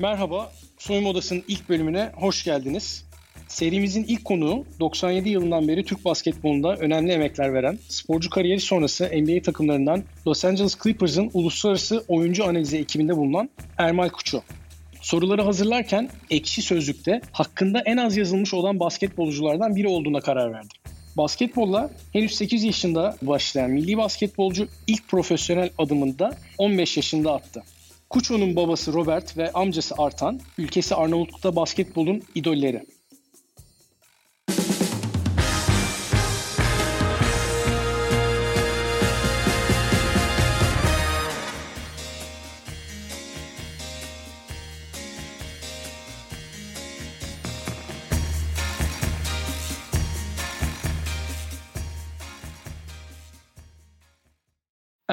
Merhaba, Soyunma Odası'nın ilk bölümüne hoş geldiniz. Serimizin ilk konuğu 97 yılından beri Türk basketbolunda önemli emekler veren, sporcu kariyeri sonrası NBA takımlarından Los Angeles Clippers'ın uluslararası oyuncu analizi ekibinde bulunan Ermal Kuçu. Soruları hazırlarken ekşi sözlükte hakkında en az yazılmış olan basketbolculardan biri olduğuna karar verdim. Basketbolla henüz 8 yaşında başlayan milli basketbolcu ilk profesyonel adımını da 15 yaşında attı. Kuço'nun babası Robert ve amcası Artan, ülkesi Arnavutluk'ta basketbolun idolleri.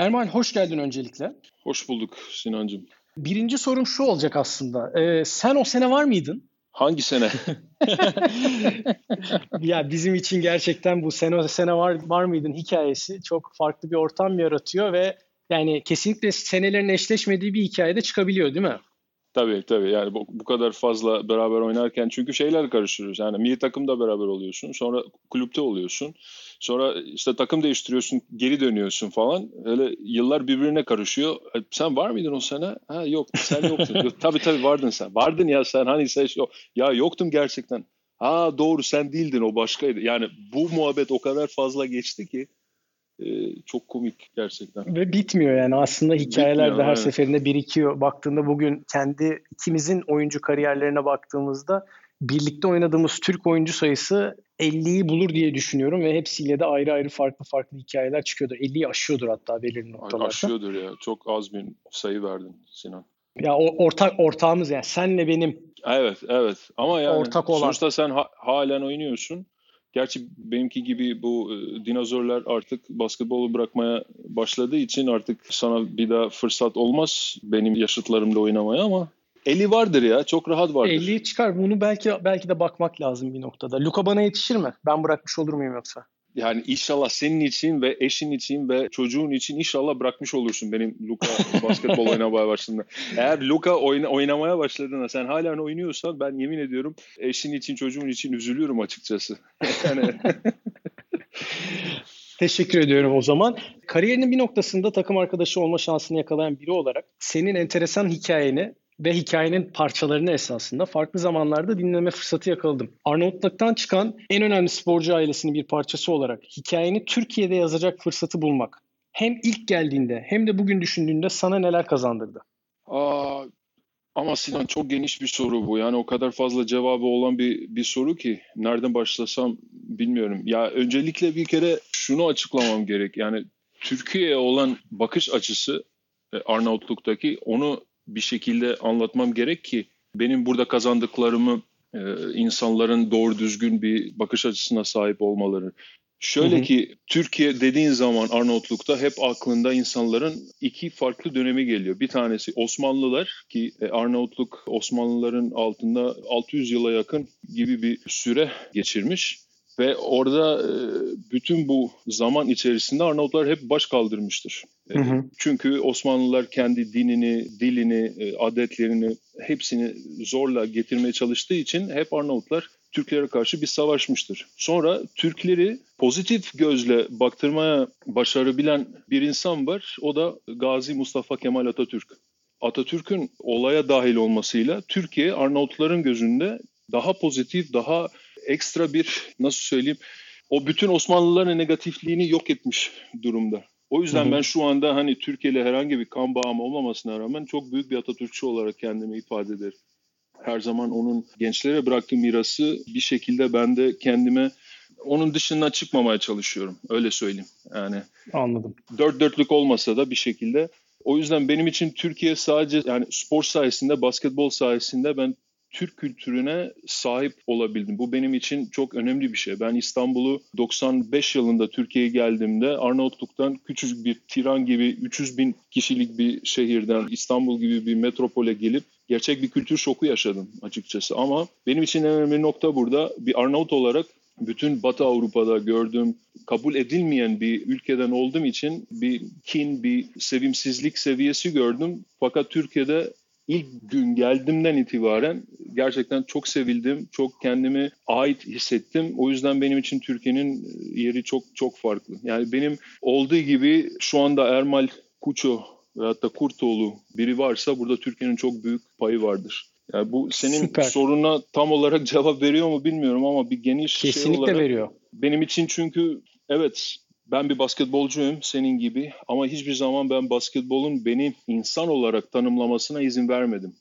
Erman hoş geldin öncelikle. Hoş bulduk Sinancığım. Birinci sorum şu olacak aslında. Ee, sen o sene var mıydın? Hangi sene? ya bizim için gerçekten bu sene o sene var var mıydın hikayesi çok farklı bir ortam yaratıyor ve yani kesinlikle senelerin eşleşmediği bir hikayede çıkabiliyor değil mi? Tabii tabii yani bu, bu kadar fazla beraber oynarken çünkü şeyler karıştırıyoruz. Yani milli takımda beraber oluyorsun sonra kulüpte oluyorsun. Sonra işte takım değiştiriyorsun geri dönüyorsun falan. Öyle yıllar birbirine karışıyor. E, sen var mıydın o sene? Ha yok sen yoktun. yok, tabii tabii vardın sen. Vardın ya sen hani sen yok. Ya yoktum gerçekten. Ha doğru sen değildin o başkaydı. Yani bu muhabbet o kadar fazla geçti ki e, çok komik gerçekten. Ve bitmiyor yani aslında hikayeler bitmiyor, de her evet. seferinde birikiyor. Baktığında bugün kendi ikimizin oyuncu kariyerlerine baktığımızda birlikte oynadığımız Türk oyuncu sayısı 50'yi bulur diye düşünüyorum ve hepsiyle de ayrı ayrı farklı farklı hikayeler çıkıyordur. 50'yi aşıyordur hatta belirli noktalarda. Aşıyordur ya. Çok az bir sayı verdin Sinan. Ya o ortak ortağımız yani senle benim. Evet evet ama yani ortak olan. sonuçta sen ha- halen oynuyorsun. Gerçi benimki gibi bu e, dinozorlar artık basketbolu bırakmaya başladığı için artık sana bir daha fırsat olmaz benim yaşıtlarımla oynamaya ama 50 vardır ya. Çok rahat vardır. 50 çıkar. Bunu belki belki de bakmak lazım bir noktada. Luka bana yetişir mi? Ben bırakmış olur muyum yoksa? Yani inşallah senin için ve eşin için ve çocuğun için inşallah bırakmış olursun benim Luka basketbol oynamaya başladığında. Eğer Luka oyna, oynamaya başladığında sen hala oynuyorsan ben yemin ediyorum eşin için çocuğun için üzülüyorum açıkçası. yani... Teşekkür ediyorum o zaman. Kariyerinin bir noktasında takım arkadaşı olma şansını yakalayan biri olarak senin enteresan hikayeni ve hikayenin parçalarını esasında farklı zamanlarda dinleme fırsatı yakaladım. Arnavutluk'tan çıkan en önemli sporcu ailesinin bir parçası olarak hikayeni Türkiye'de yazacak fırsatı bulmak hem ilk geldiğinde hem de bugün düşündüğünde sana neler kazandırdı? Aa, ama Sinan çok geniş bir soru bu. Yani o kadar fazla cevabı olan bir, bir soru ki nereden başlasam bilmiyorum. Ya öncelikle bir kere şunu açıklamam gerek. Yani Türkiye'ye olan bakış açısı e, Arnavutluk'taki onu bir şekilde anlatmam gerek ki benim burada kazandıklarımı e, insanların doğru düzgün bir bakış açısına sahip olmaları. Şöyle hı hı. ki Türkiye dediğin zaman Arnavutluk'ta hep aklında insanların iki farklı dönemi geliyor. Bir tanesi Osmanlılar ki e, Arnavutluk Osmanlıların altında 600 yıla yakın gibi bir süre geçirmiş. Ve orada e, bütün bu zaman içerisinde Arnavutlar hep baş kaldırmıştır. Hı hı. Çünkü Osmanlılar kendi dinini, dilini, adetlerini hepsini zorla getirmeye çalıştığı için hep Arnavutlar Türklere karşı bir savaşmıştır. Sonra Türkleri pozitif gözle baktırmaya başarabilen bir insan var. O da Gazi Mustafa Kemal Atatürk. Atatürk'ün olaya dahil olmasıyla Türkiye Arnavutların gözünde daha pozitif, daha ekstra bir nasıl söyleyeyim o bütün Osmanlıların negatifliğini yok etmiş durumda. O yüzden ben şu anda hani Türkiye ile herhangi bir kan bağım olmamasına rağmen çok büyük bir Atatürkçü olarak kendimi ifade ederim. Her zaman onun gençlere bıraktığı mirası bir şekilde ben de kendime onun dışına çıkmamaya çalışıyorum. Öyle söyleyeyim. Yani Anladım. Dört dörtlük olmasa da bir şekilde. O yüzden benim için Türkiye sadece yani spor sayesinde, basketbol sayesinde ben Türk kültürüne sahip olabildim. Bu benim için çok önemli bir şey. Ben İstanbul'u 95 yılında Türkiye'ye geldiğimde Arnavutluk'tan küçücük bir Tiran gibi 300 bin kişilik bir şehirden İstanbul gibi bir metropole gelip gerçek bir kültür şoku yaşadım açıkçası. Ama benim için en önemli nokta burada bir Arnavut olarak bütün Batı Avrupa'da gördüğüm kabul edilmeyen bir ülkeden olduğum için bir kin, bir sevimsizlik seviyesi gördüm. Fakat Türkiye'de ilk gün geldiğimden itibaren gerçekten çok sevildim, çok kendimi ait hissettim. O yüzden benim için Türkiye'nin yeri çok çok farklı. Yani benim olduğu gibi şu anda Ermal Kuço veyahut da Kurtoğlu biri varsa burada Türkiye'nin çok büyük payı vardır. Yani bu senin Süper. soruna tam olarak cevap veriyor mu bilmiyorum ama bir geniş şey Kesinlikle şey olarak. veriyor. Benim için çünkü evet ben bir basketbolcuyum senin gibi ama hiçbir zaman ben basketbolun beni insan olarak tanımlamasına izin vermedim.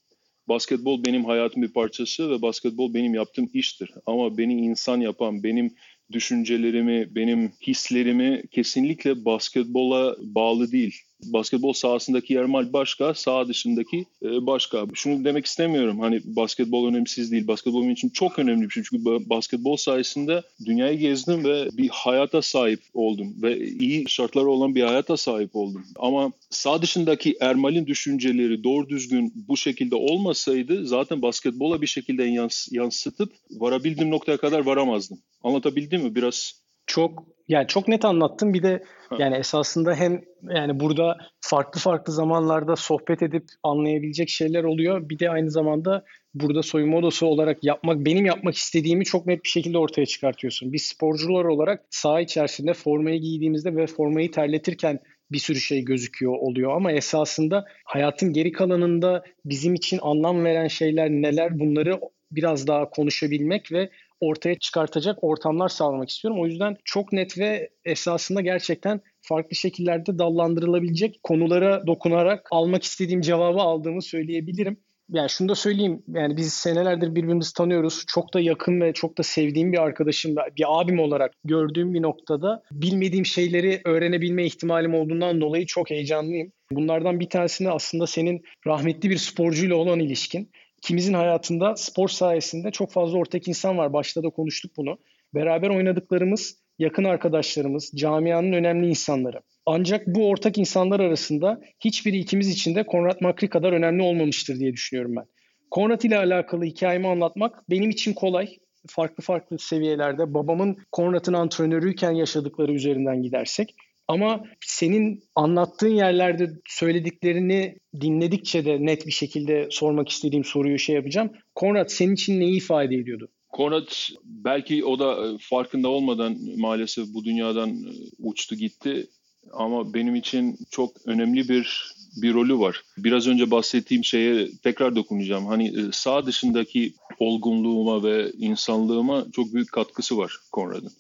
Basketbol benim hayatım bir parçası ve basketbol benim yaptığım iştir. Ama beni insan yapan, benim düşüncelerimi, benim hislerimi kesinlikle basketbola bağlı değil basketbol sahasındaki Ermal başka, saha dışındaki e, başka. Şunu demek istemiyorum. Hani basketbol önemsiz değil. Basketbol benim için çok önemli bir şey. Çünkü basketbol sayesinde dünyayı gezdim ve bir hayata sahip oldum. Ve iyi şartları olan bir hayata sahip oldum. Ama sağ dışındaki Ermal'in düşünceleri doğru düzgün bu şekilde olmasaydı zaten basketbola bir şekilde yans yansıtıp varabildiğim noktaya kadar varamazdım. Anlatabildim mi? Biraz çok yani çok net anlattım. Bir de yani esasında hem yani burada farklı farklı zamanlarda sohbet edip anlayabilecek şeyler oluyor. Bir de aynı zamanda burada soyunma odası olarak yapmak, benim yapmak istediğimi çok net bir şekilde ortaya çıkartıyorsun. Biz sporcular olarak saha içerisinde formayı giydiğimizde ve formayı terletirken bir sürü şey gözüküyor oluyor ama esasında hayatın geri kalanında bizim için anlam veren şeyler neler bunları biraz daha konuşabilmek ve ortaya çıkartacak ortamlar sağlamak istiyorum. O yüzden çok net ve esasında gerçekten farklı şekillerde dallandırılabilecek konulara dokunarak almak istediğim cevabı aldığımı söyleyebilirim. Yani şunu da söyleyeyim. Yani biz senelerdir birbirimizi tanıyoruz. Çok da yakın ve çok da sevdiğim bir arkadaşım, bir abim olarak gördüğüm bir noktada bilmediğim şeyleri öğrenebilme ihtimalim olduğundan dolayı çok heyecanlıyım. Bunlardan bir tanesini aslında senin rahmetli bir sporcuyla olan ilişkin ikimizin hayatında spor sayesinde çok fazla ortak insan var. Başta da konuştuk bunu. Beraber oynadıklarımız, yakın arkadaşlarımız, camianın önemli insanları. Ancak bu ortak insanlar arasında hiçbiri ikimiz için de Konrad Makri kadar önemli olmamıştır diye düşünüyorum ben. Konrad ile alakalı hikayemi anlatmak benim için kolay. Farklı farklı seviyelerde babamın Konrad'ın antrenörüyken yaşadıkları üzerinden gidersek ama senin anlattığın yerlerde söylediklerini dinledikçe de net bir şekilde sormak istediğim soruyu şey yapacağım. Konrad senin için neyi ifade ediyordu? Konrad belki o da e, farkında olmadan maalesef bu dünyadan e, uçtu gitti. Ama benim için çok önemli bir bir rolü var. Biraz önce bahsettiğim şeye tekrar dokunacağım. Hani e, sağ dışındaki olgunluğuma ve insanlığıma çok büyük katkısı var Konrad'ın.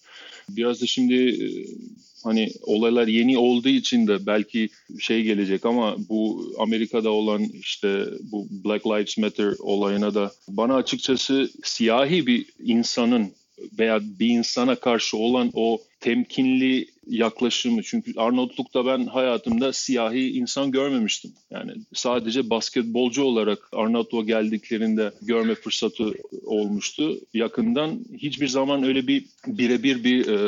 Biraz da şimdi hani olaylar yeni olduğu için de belki şey gelecek ama bu Amerika'da olan işte bu Black Lives Matter olayına da bana açıkçası siyahi bir insanın veya bir insana karşı olan o temkinli yaklaşımı. Çünkü Arnavutluk'ta ben hayatımda siyahi insan görmemiştim. Yani sadece basketbolcu olarak Arnavutluk'a geldiklerinde görme fırsatı olmuştu. Yakından hiçbir zaman öyle bir birebir bir e,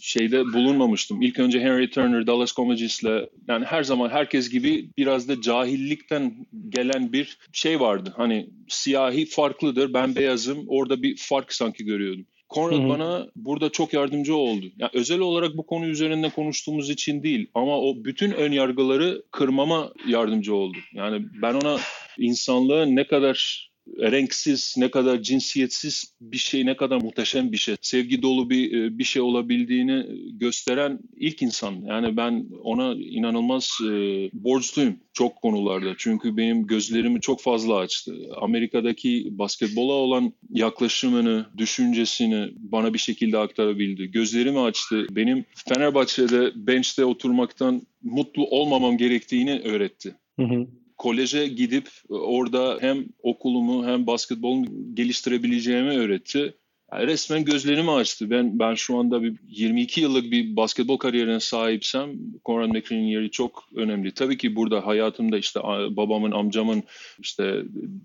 şeyde bulunmamıştım. İlk önce Henry Turner, Dallas Comedies'le yani her zaman herkes gibi biraz da cahillikten gelen bir şey vardı. Hani siyahi farklıdır, ben beyazım. Orada bir fark sanki görüyordum. Konrad Hı-hı. bana burada çok yardımcı oldu. Yani özel olarak bu konu üzerinde konuştuğumuz için değil ama o bütün ön yargıları kırmama yardımcı oldu. Yani ben ona insanlığı ne kadar renksiz, ne kadar cinsiyetsiz bir şey, ne kadar muhteşem bir şey, sevgi dolu bir e, bir şey olabildiğini gösteren ilk insan. Yani ben ona inanılmaz e, borçluyum çok konularda. Çünkü benim gözlerimi çok fazla açtı. Amerika'daki basketbola olan yaklaşımını, düşüncesini bana bir şekilde aktarabildi. Gözlerimi açtı. Benim Fenerbahçe'de bench'te oturmaktan mutlu olmamam gerektiğini öğretti. Hı hı koleje gidip orada hem okulumu hem basketbolumu geliştirebileceğimi öğretti. Yani resmen gözlerimi açtı. Ben ben şu anda bir 22 yıllık bir basketbol kariyerine sahipsem Conrad McLean'in yeri çok önemli. Tabii ki burada hayatımda işte babamın, amcamın işte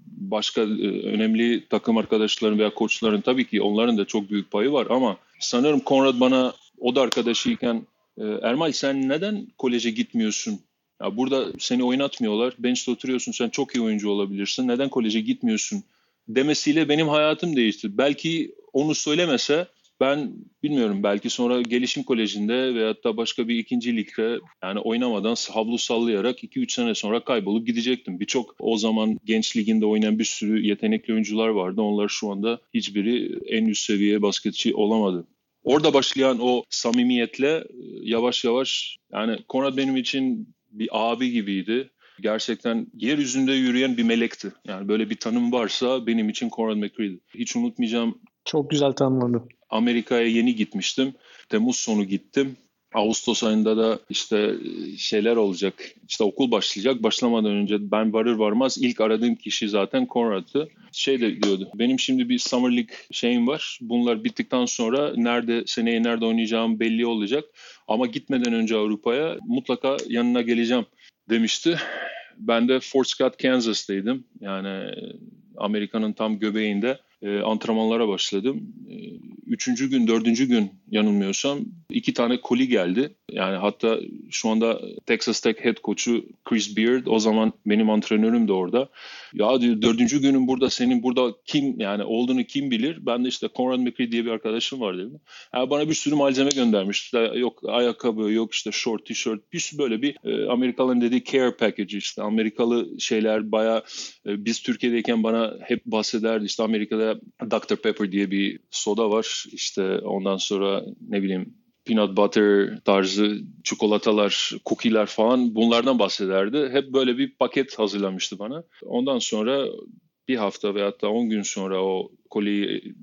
başka e, önemli takım arkadaşlarım veya koçların tabii ki onların da çok büyük payı var ama sanırım Conrad bana o da arkadaşıyken e, Ermal sen neden koleje gitmiyorsun ya burada seni oynatmıyorlar. Bench'te oturuyorsun. Sen çok iyi oyuncu olabilirsin. Neden koleje gitmiyorsun? Demesiyle benim hayatım değişti. Belki onu söylemese Ben bilmiyorum belki sonra gelişim kolejinde veyahut da başka bir ikinci ligde yani oynamadan havlu sallayarak 2-3 sene sonra kaybolup gidecektim. Birçok o zaman genç liginde oynayan bir sürü yetenekli oyuncular vardı. Onlar şu anda hiçbiri en üst seviye basketçi olamadı. Orada başlayan o samimiyetle e, yavaş yavaş yani Konrad benim için bir abi gibiydi. Gerçekten yeryüzünde yürüyen bir melekti. Yani böyle bir tanım varsa benim için Conrad McCree'di. Hiç unutmayacağım. Çok güzel tanımladı. Amerika'ya yeni gitmiştim. Temmuz sonu gittim. Ağustos ayında da işte e, şeyler olacak. İşte okul başlayacak. Başlamadan önce ben varır varmaz ilk aradığım kişi zaten Conrad'tı. Şey de diyordu. Benim şimdi bir Summer League şeyim var. Bunlar bittikten sonra nerede seneye nerede oynayacağım belli olacak. Ama gitmeden önce Avrupa'ya mutlaka yanına geleceğim demişti. Ben de Fort Scott, Kansas'taydım. Yani Amerika'nın tam göbeğinde e, antrenmanlara başladım. E, üçüncü gün, dördüncü gün yanılmıyorsam iki tane koli geldi. Yani hatta şu anda Texas Tech head coach'u Chris Beard o zaman benim antrenörüm de orada. Ya diyor dördüncü günün burada senin burada kim yani olduğunu kim bilir? Ben de işte Conrad McCree diye bir arkadaşım var dedim. Yani bana bir sürü malzeme göndermiş. Yok ayakkabı, yok işte short, t-shirt. Bir sürü böyle bir e, Amerikalıların dediği care package işte. Amerikalı şeyler baya e, biz Türkiye'deyken bana hep bahsederdi. İşte Amerika'da Dr. Pepper diye bir soda var. İşte ondan sonra ne bileyim peanut butter tarzı çikolatalar, cookie'ler falan bunlardan bahsederdi. Hep böyle bir paket hazırlamıştı bana. Ondan sonra bir hafta veyahut da 10 gün sonra o koliyi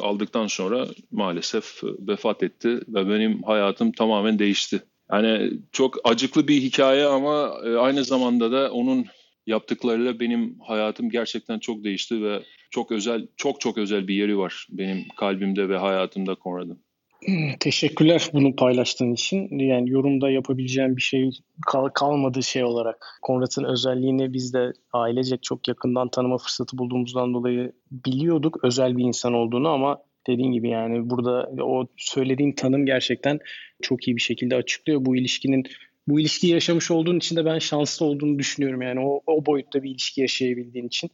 aldıktan sonra maalesef vefat etti ve benim hayatım tamamen değişti. Yani çok acıklı bir hikaye ama e, aynı zamanda da onun yaptıklarıyla benim hayatım gerçekten çok değişti ve çok özel, çok çok özel bir yeri var benim kalbimde ve hayatımda Konrad'ın. Hmm, teşekkürler bunu paylaştığın için. Yani yorumda yapabileceğim bir şey kal- kalmadı şey olarak. Konrad'ın özelliğini biz de ailecek çok yakından tanıma fırsatı bulduğumuzdan dolayı biliyorduk özel bir insan olduğunu ama dediğin gibi yani burada o söylediğin tanım gerçekten çok iyi bir şekilde açıklıyor. Bu ilişkinin bu ilişkiyi yaşamış olduğun için de ben şanslı olduğunu düşünüyorum. Yani o, o boyutta bir ilişki yaşayabildiğin için.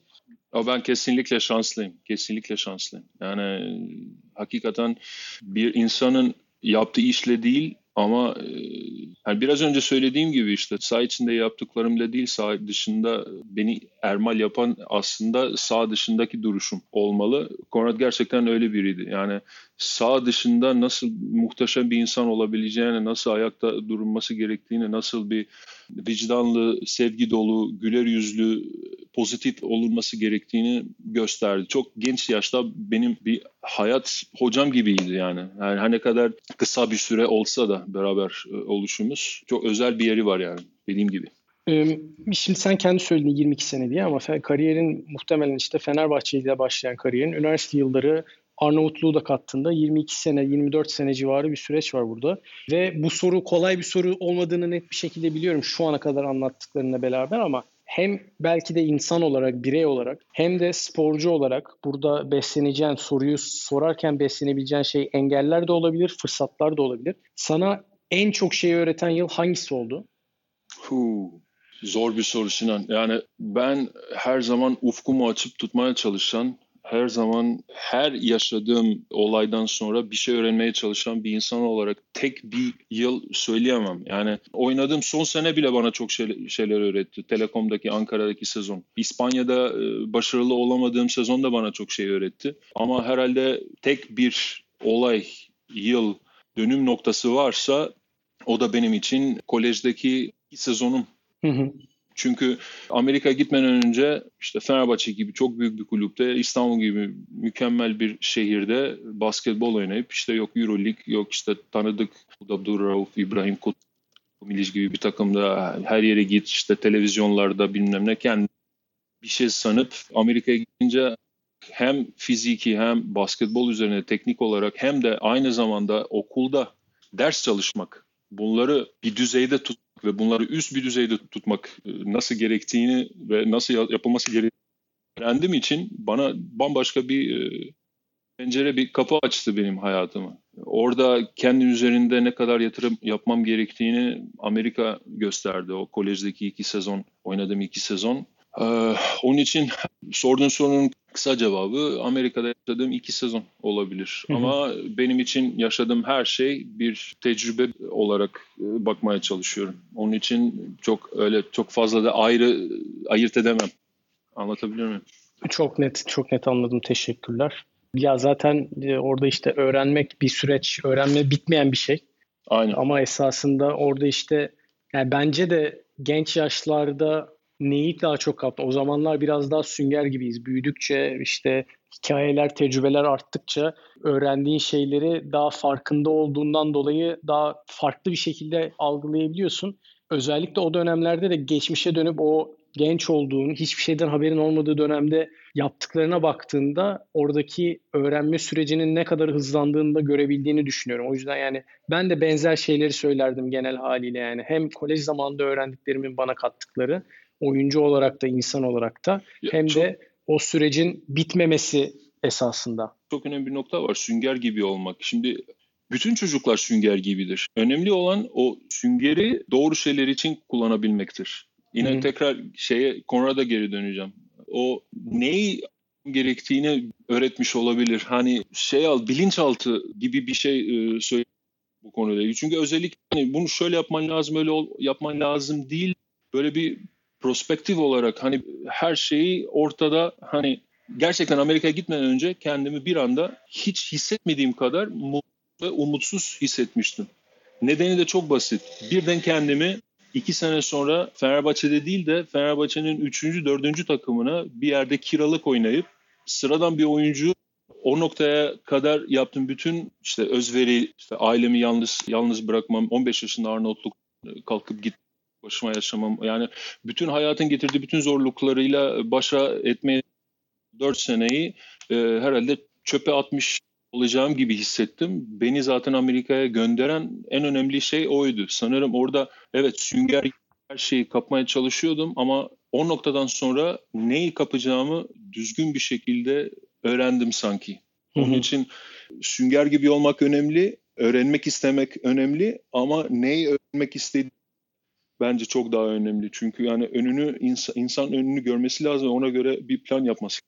O ben kesinlikle şanslıyım. Kesinlikle şanslıyım. Yani hakikaten bir insanın yaptığı işle değil ama e, yani biraz önce söylediğim gibi işte saha içinde yaptıklarımla değil saha dışında beni ermal yapan aslında saha dışındaki duruşum olmalı. Konrad gerçekten öyle biriydi. Yani sağ dışında nasıl muhteşem bir insan olabileceğini, nasıl ayakta durulması gerektiğini, nasıl bir vicdanlı, sevgi dolu, güler yüzlü, pozitif olunması gerektiğini gösterdi. Çok genç yaşta benim bir hayat hocam gibiydi yani. yani her ne kadar kısa bir süre olsa da beraber e, oluşumuz çok özel bir yeri var yani dediğim gibi. Şimdi sen kendi söyledin 22 sene diye ama kariyerin muhtemelen işte Fenerbahçe ile başlayan kariyerin üniversite yılları Arnavutluğu da kattığında 22 sene, 24 sene civarı bir süreç var burada. Ve bu soru kolay bir soru olmadığını net bir şekilde biliyorum şu ana kadar anlattıklarına beraber ama hem belki de insan olarak, birey olarak hem de sporcu olarak burada besleneceğin, soruyu sorarken beslenebileceğin şey engeller de olabilir, fırsatlar da olabilir. Sana en çok şeyi öğreten yıl hangisi oldu? Huu, zor bir soru Sinan. Yani ben her zaman ufkumu açıp tutmaya çalışan her zaman her yaşadığım olaydan sonra bir şey öğrenmeye çalışan bir insan olarak tek bir yıl söyleyemem. Yani oynadığım son sene bile bana çok şey, şeyler öğretti. Telekom'daki, Ankara'daki sezon. İspanya'da e, başarılı olamadığım sezon da bana çok şey öğretti. Ama herhalde tek bir olay, yıl, dönüm noktası varsa o da benim için kolejdeki sezonum. Hı hı. Çünkü Amerika gitmeden önce işte Fenerbahçe gibi çok büyük bir kulüpte, İstanbul gibi mükemmel bir şehirde basketbol oynayıp işte yok Euroleague, yok işte tanıdık Abdurrauf, İbrahim Kut, Milic gibi bir takımda her yere git işte televizyonlarda bilmem ne kendi bir şey sanıp Amerika'ya gidince hem fiziki hem basketbol üzerine teknik olarak hem de aynı zamanda okulda ders çalışmak bunları bir düzeyde tut ve bunları üst bir düzeyde tutmak e, nasıl gerektiğini ve nasıl yapılması gerektiğini öğrendiğim için bana bambaşka bir e, pencere bir kapı açtı benim hayatıma. Orada kendi üzerinde ne kadar yatırım yapmam gerektiğini Amerika gösterdi. O kolejdeki iki sezon, oynadığım iki sezon. Ee, onun için sorduğun sorunun Kısa cevabı Amerika'da yaşadığım iki sezon olabilir. Hı hı. Ama benim için yaşadığım her şey bir tecrübe olarak e, bakmaya çalışıyorum. Onun için çok öyle çok fazla da ayrı ayırt edemem. Anlatabiliyor muyum? Çok net, çok net anladım. Teşekkürler. Ya zaten e, orada işte öğrenmek bir süreç, öğrenme bitmeyen bir şey. Aynen. Ama esasında orada işte yani bence de genç yaşlarda neyi daha çok kaptı? O zamanlar biraz daha sünger gibiyiz. Büyüdükçe işte hikayeler, tecrübeler arttıkça öğrendiğin şeyleri daha farkında olduğundan dolayı daha farklı bir şekilde algılayabiliyorsun. Özellikle o dönemlerde de geçmişe dönüp o genç olduğun, hiçbir şeyden haberin olmadığı dönemde yaptıklarına baktığında oradaki öğrenme sürecinin ne kadar hızlandığını da görebildiğini düşünüyorum. O yüzden yani ben de benzer şeyleri söylerdim genel haliyle yani. Hem kolej zamanında öğrendiklerimin bana kattıkları, oyuncu olarak da insan olarak da hem çok, de o sürecin bitmemesi esasında. Çok önemli bir nokta var. Sünger gibi olmak. Şimdi bütün çocuklar sünger gibidir. Önemli olan o süngeri doğru şeyler için kullanabilmektir. Yine Hı. tekrar şeye Konrad'a geri döneceğim. O neyi gerektiğini öğretmiş olabilir. Hani şey al bilinçaltı gibi bir şey e, söyle bu konuda. Çünkü özellikle hani bunu şöyle yapman lazım öyle ol, yapman lazım değil. Böyle bir prospektif olarak hani her şeyi ortada hani gerçekten Amerika'ya gitmeden önce kendimi bir anda hiç hissetmediğim kadar mutlu ve umutsuz hissetmiştim. Nedeni de çok basit. Birden kendimi iki sene sonra Fenerbahçe'de değil de Fenerbahçe'nin üçüncü, dördüncü takımına bir yerde kiralık oynayıp sıradan bir oyuncu o noktaya kadar yaptığım bütün işte özveri, işte ailemi yalnız yalnız bırakmam, 15 yaşında Arnavutluk kalkıp git başıma yaşamam. Yani bütün hayatın getirdiği bütün zorluklarıyla başa etmeye 4 seneyi e, herhalde çöpe atmış olacağım gibi hissettim. Beni zaten Amerika'ya gönderen en önemli şey oydu. Sanırım orada evet sünger her şeyi kapmaya çalışıyordum ama o noktadan sonra neyi kapacağımı düzgün bir şekilde öğrendim sanki. Onun için sünger gibi olmak önemli, öğrenmek istemek önemli ama neyi öğrenmek istediği bence çok daha önemli. Çünkü yani önünü insan, insan önünü görmesi lazım ona göre bir plan yapması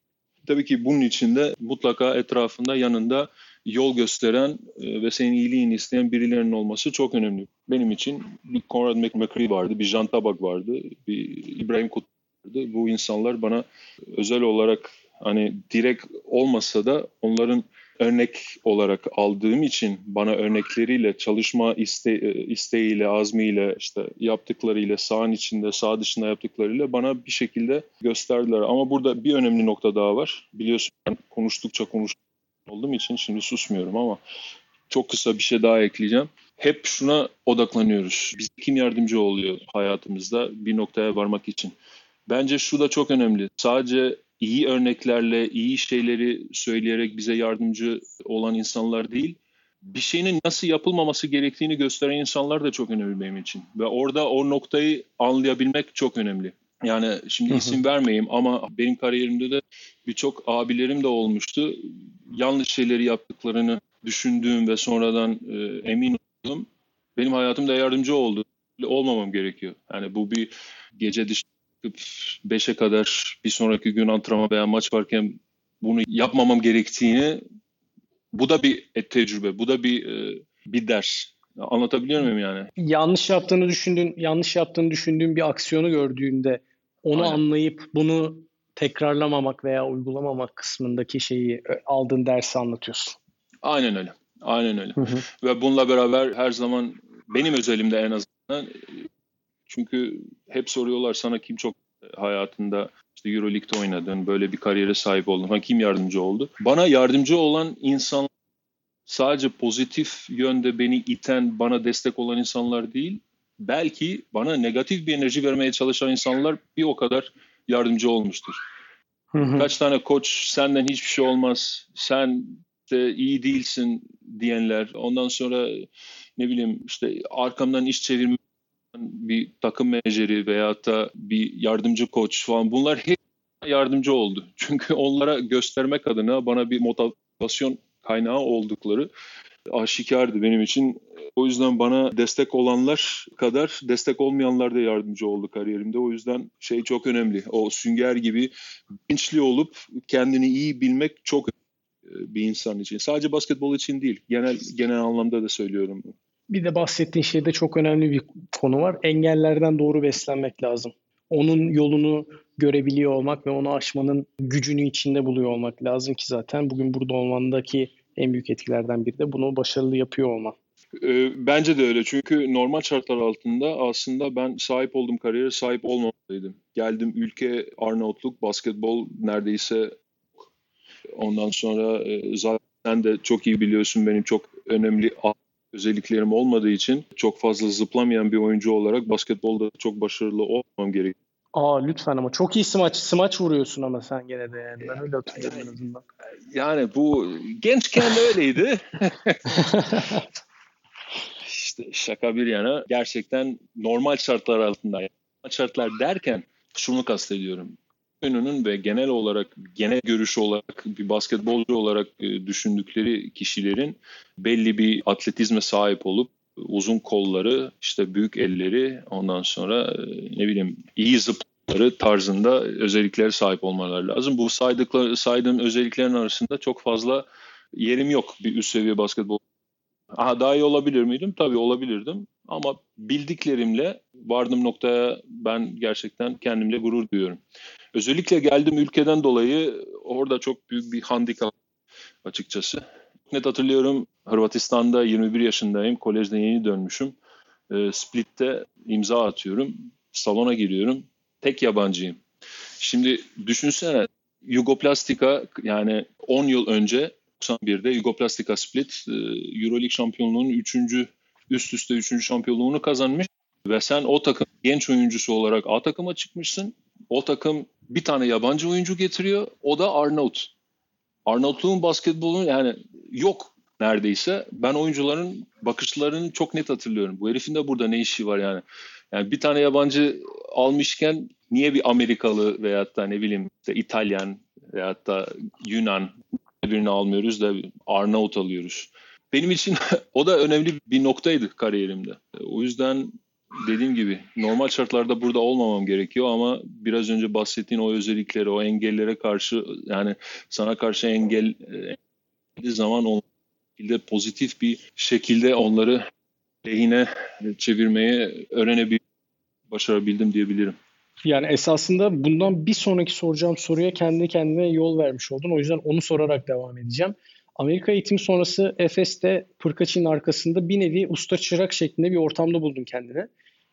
Tabii ki bunun için de mutlaka etrafında yanında yol gösteren e, ve senin iyiliğini isteyen birilerinin olması çok önemli. Benim için bir Conrad McMurray vardı, bir Jean Tabak vardı, bir İbrahim Kut vardı. Bu insanlar bana özel olarak hani direkt olmasa da onların örnek olarak aldığım için bana örnekleriyle, çalışma iste, e, isteğiyle, azmiyle, işte yaptıklarıyla, sağın içinde, sağ dışında yaptıklarıyla bana bir şekilde gösterdiler. Ama burada bir önemli nokta daha var. Biliyorsun ben konuştukça konuş olduğum için şimdi susmuyorum ama çok kısa bir şey daha ekleyeceğim. Hep şuna odaklanıyoruz. Biz kim yardımcı oluyor hayatımızda bir noktaya varmak için? Bence şu da çok önemli. Sadece iyi örneklerle, iyi şeyleri söyleyerek bize yardımcı olan insanlar değil, bir şeyin nasıl yapılmaması gerektiğini gösteren insanlar da çok önemli benim için. Ve orada o noktayı anlayabilmek çok önemli. Yani şimdi isim vermeyeyim ama benim kariyerimde de birçok abilerim de olmuştu. Yanlış şeyleri yaptıklarını düşündüğüm ve sonradan e, emin oldum. Benim hayatımda yardımcı oldu. Olmamam gerekiyor. Yani bu bir gece dışı 5'e kadar bir sonraki gün antrenman veya maç varken bunu yapmamam gerektiğini bu da bir tecrübe, bu da bir e, bir ders. Anlatabiliyor muyum yani? Yanlış yaptığını düşündüğün, yanlış yaptığını düşündüğün bir aksiyonu gördüğünde onu Aynen. anlayıp bunu tekrarlamamak veya uygulamamak kısmındaki şeyi e, aldığın dersi anlatıyorsun. Aynen öyle. Aynen öyle. Hı hı. Ve bununla beraber her zaman benim özelimde en azından çünkü hep soruyorlar sana kim çok hayatında işte Euroleague'de oynadın, böyle bir kariyere sahip oldun. Ha, kim yardımcı oldu? Bana yardımcı olan insan sadece pozitif yönde beni iten, bana destek olan insanlar değil, belki bana negatif bir enerji vermeye çalışan insanlar bir o kadar yardımcı olmuştur. Hı hı. Kaç tane koç senden hiçbir şey olmaz, sen de iyi değilsin diyenler. Ondan sonra ne bileyim işte arkamdan iş çevirme bir takım menajeri veyahut da bir yardımcı koç falan bunlar hep yardımcı oldu. Çünkü onlara göstermek adına bana bir motivasyon kaynağı oldukları aşikardı benim için. O yüzden bana destek olanlar kadar destek olmayanlar da yardımcı oldu kariyerimde. O yüzden şey çok önemli. O sünger gibi bilinçli olup kendini iyi bilmek çok bir insan için. Sadece basketbol için değil. Genel genel anlamda da söylüyorum. Bir de bahsettiğin şeyde çok önemli bir konu var. Engellerden doğru beslenmek lazım. Onun yolunu görebiliyor olmak ve onu aşmanın gücünü içinde buluyor olmak lazım ki zaten bugün burada olmandaki en büyük etkilerden biri de bunu başarılı yapıyor olman. Ee, bence de öyle çünkü normal şartlar altında aslında ben sahip olduğum kariyere sahip olmamalıydım. Geldim ülke Arnavutluk, basketbol neredeyse ondan sonra e, zaten de çok iyi biliyorsun benim çok önemli özelliklerim olmadığı için çok fazla zıplamayan bir oyuncu olarak basketbolda çok başarılı olmam gerekiyor. Aa lütfen ama çok iyi smaç, smaç vuruyorsun ama sen gene de yani. Ben öyle hatırlıyorum en azından. Yani bu gençken öyleydi. İşte şaka bir yana gerçekten normal şartlar altında. Normal şartlar derken şunu kastediyorum. Önünün ve genel olarak genel görüşü olarak bir basketbolcu olarak e, düşündükleri kişilerin belli bir atletizme sahip olup uzun kolları, işte büyük elleri, ondan sonra e, ne bileyim iyi zıpları tarzında özelliklere sahip olmaları lazım. Bu saydıkları, saydığım özelliklerin arasında çok fazla yerim yok bir üst seviye basketbol. Aha, daha iyi olabilir miydim? Tabii olabilirdim. Ama bildiklerimle vardığım noktaya ben gerçekten kendimle gurur duyuyorum. Özellikle geldiğim ülkeden dolayı orada çok büyük bir handikap açıkçası. Net hatırlıyorum Hırvatistan'da 21 yaşındayım. Kolejden yeni dönmüşüm. E, Split'te imza atıyorum. Salona giriyorum. Tek yabancıyım. Şimdi düşünsene Yugoplastika yani 10 yıl önce 91'de Yugoplastika Split e, Euroleague şampiyonluğunun 3. üst üste 3. şampiyonluğunu kazanmış ve sen o takım genç oyuncusu olarak A takıma çıkmışsın. O takım bir tane yabancı oyuncu getiriyor. O da Arnavut. Arnavutluğun basketbolu yani yok neredeyse. Ben oyuncuların bakışlarını çok net hatırlıyorum. Bu herifin de burada ne işi var yani. Yani bir tane yabancı almışken niye bir Amerikalı veyahut da ne bileyim işte İtalyan veyahut da Yunan birini almıyoruz da Arnavut alıyoruz. Benim için o da önemli bir noktaydı kariyerimde. O yüzden dediğim gibi normal şartlarda burada olmamam gerekiyor ama biraz önce bahsettiğin o özellikleri, o engellere karşı yani sana karşı engel e, zaman şekilde pozitif bir şekilde onları lehine çevirmeye öğrenebil başarabildim diyebilirim. Yani esasında bundan bir sonraki soracağım soruya kendi kendine yol vermiş oldun. O yüzden onu sorarak devam edeceğim. Amerika eğitimi sonrası Efes'te Pırkaç'ın arkasında bir nevi usta çırak şeklinde bir ortamda buldun kendini.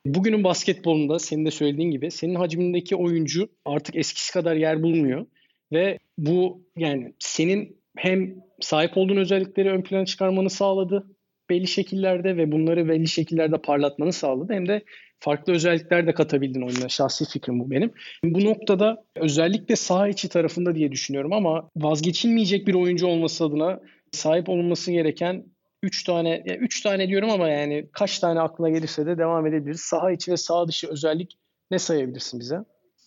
Bugünün basketbolunda senin de söylediğin gibi senin hacmindeki oyuncu artık eskisi kadar yer bulmuyor. Ve bu yani senin hem sahip olduğun özellikleri ön plana çıkarmanı sağladı belli şekillerde ve bunları belli şekillerde parlatmanı sağladı. Hem de farklı özellikler de katabildin oyuna. Şahsi fikrim bu benim. Bu noktada özellikle saha içi tarafında diye düşünüyorum ama vazgeçilmeyecek bir oyuncu olması adına sahip olunması gereken 3 tane, yani 3 tane diyorum ama yani kaç tane aklına gelirse de devam edebiliriz. Saha içi ve saha dışı özellik ne sayabilirsin bize?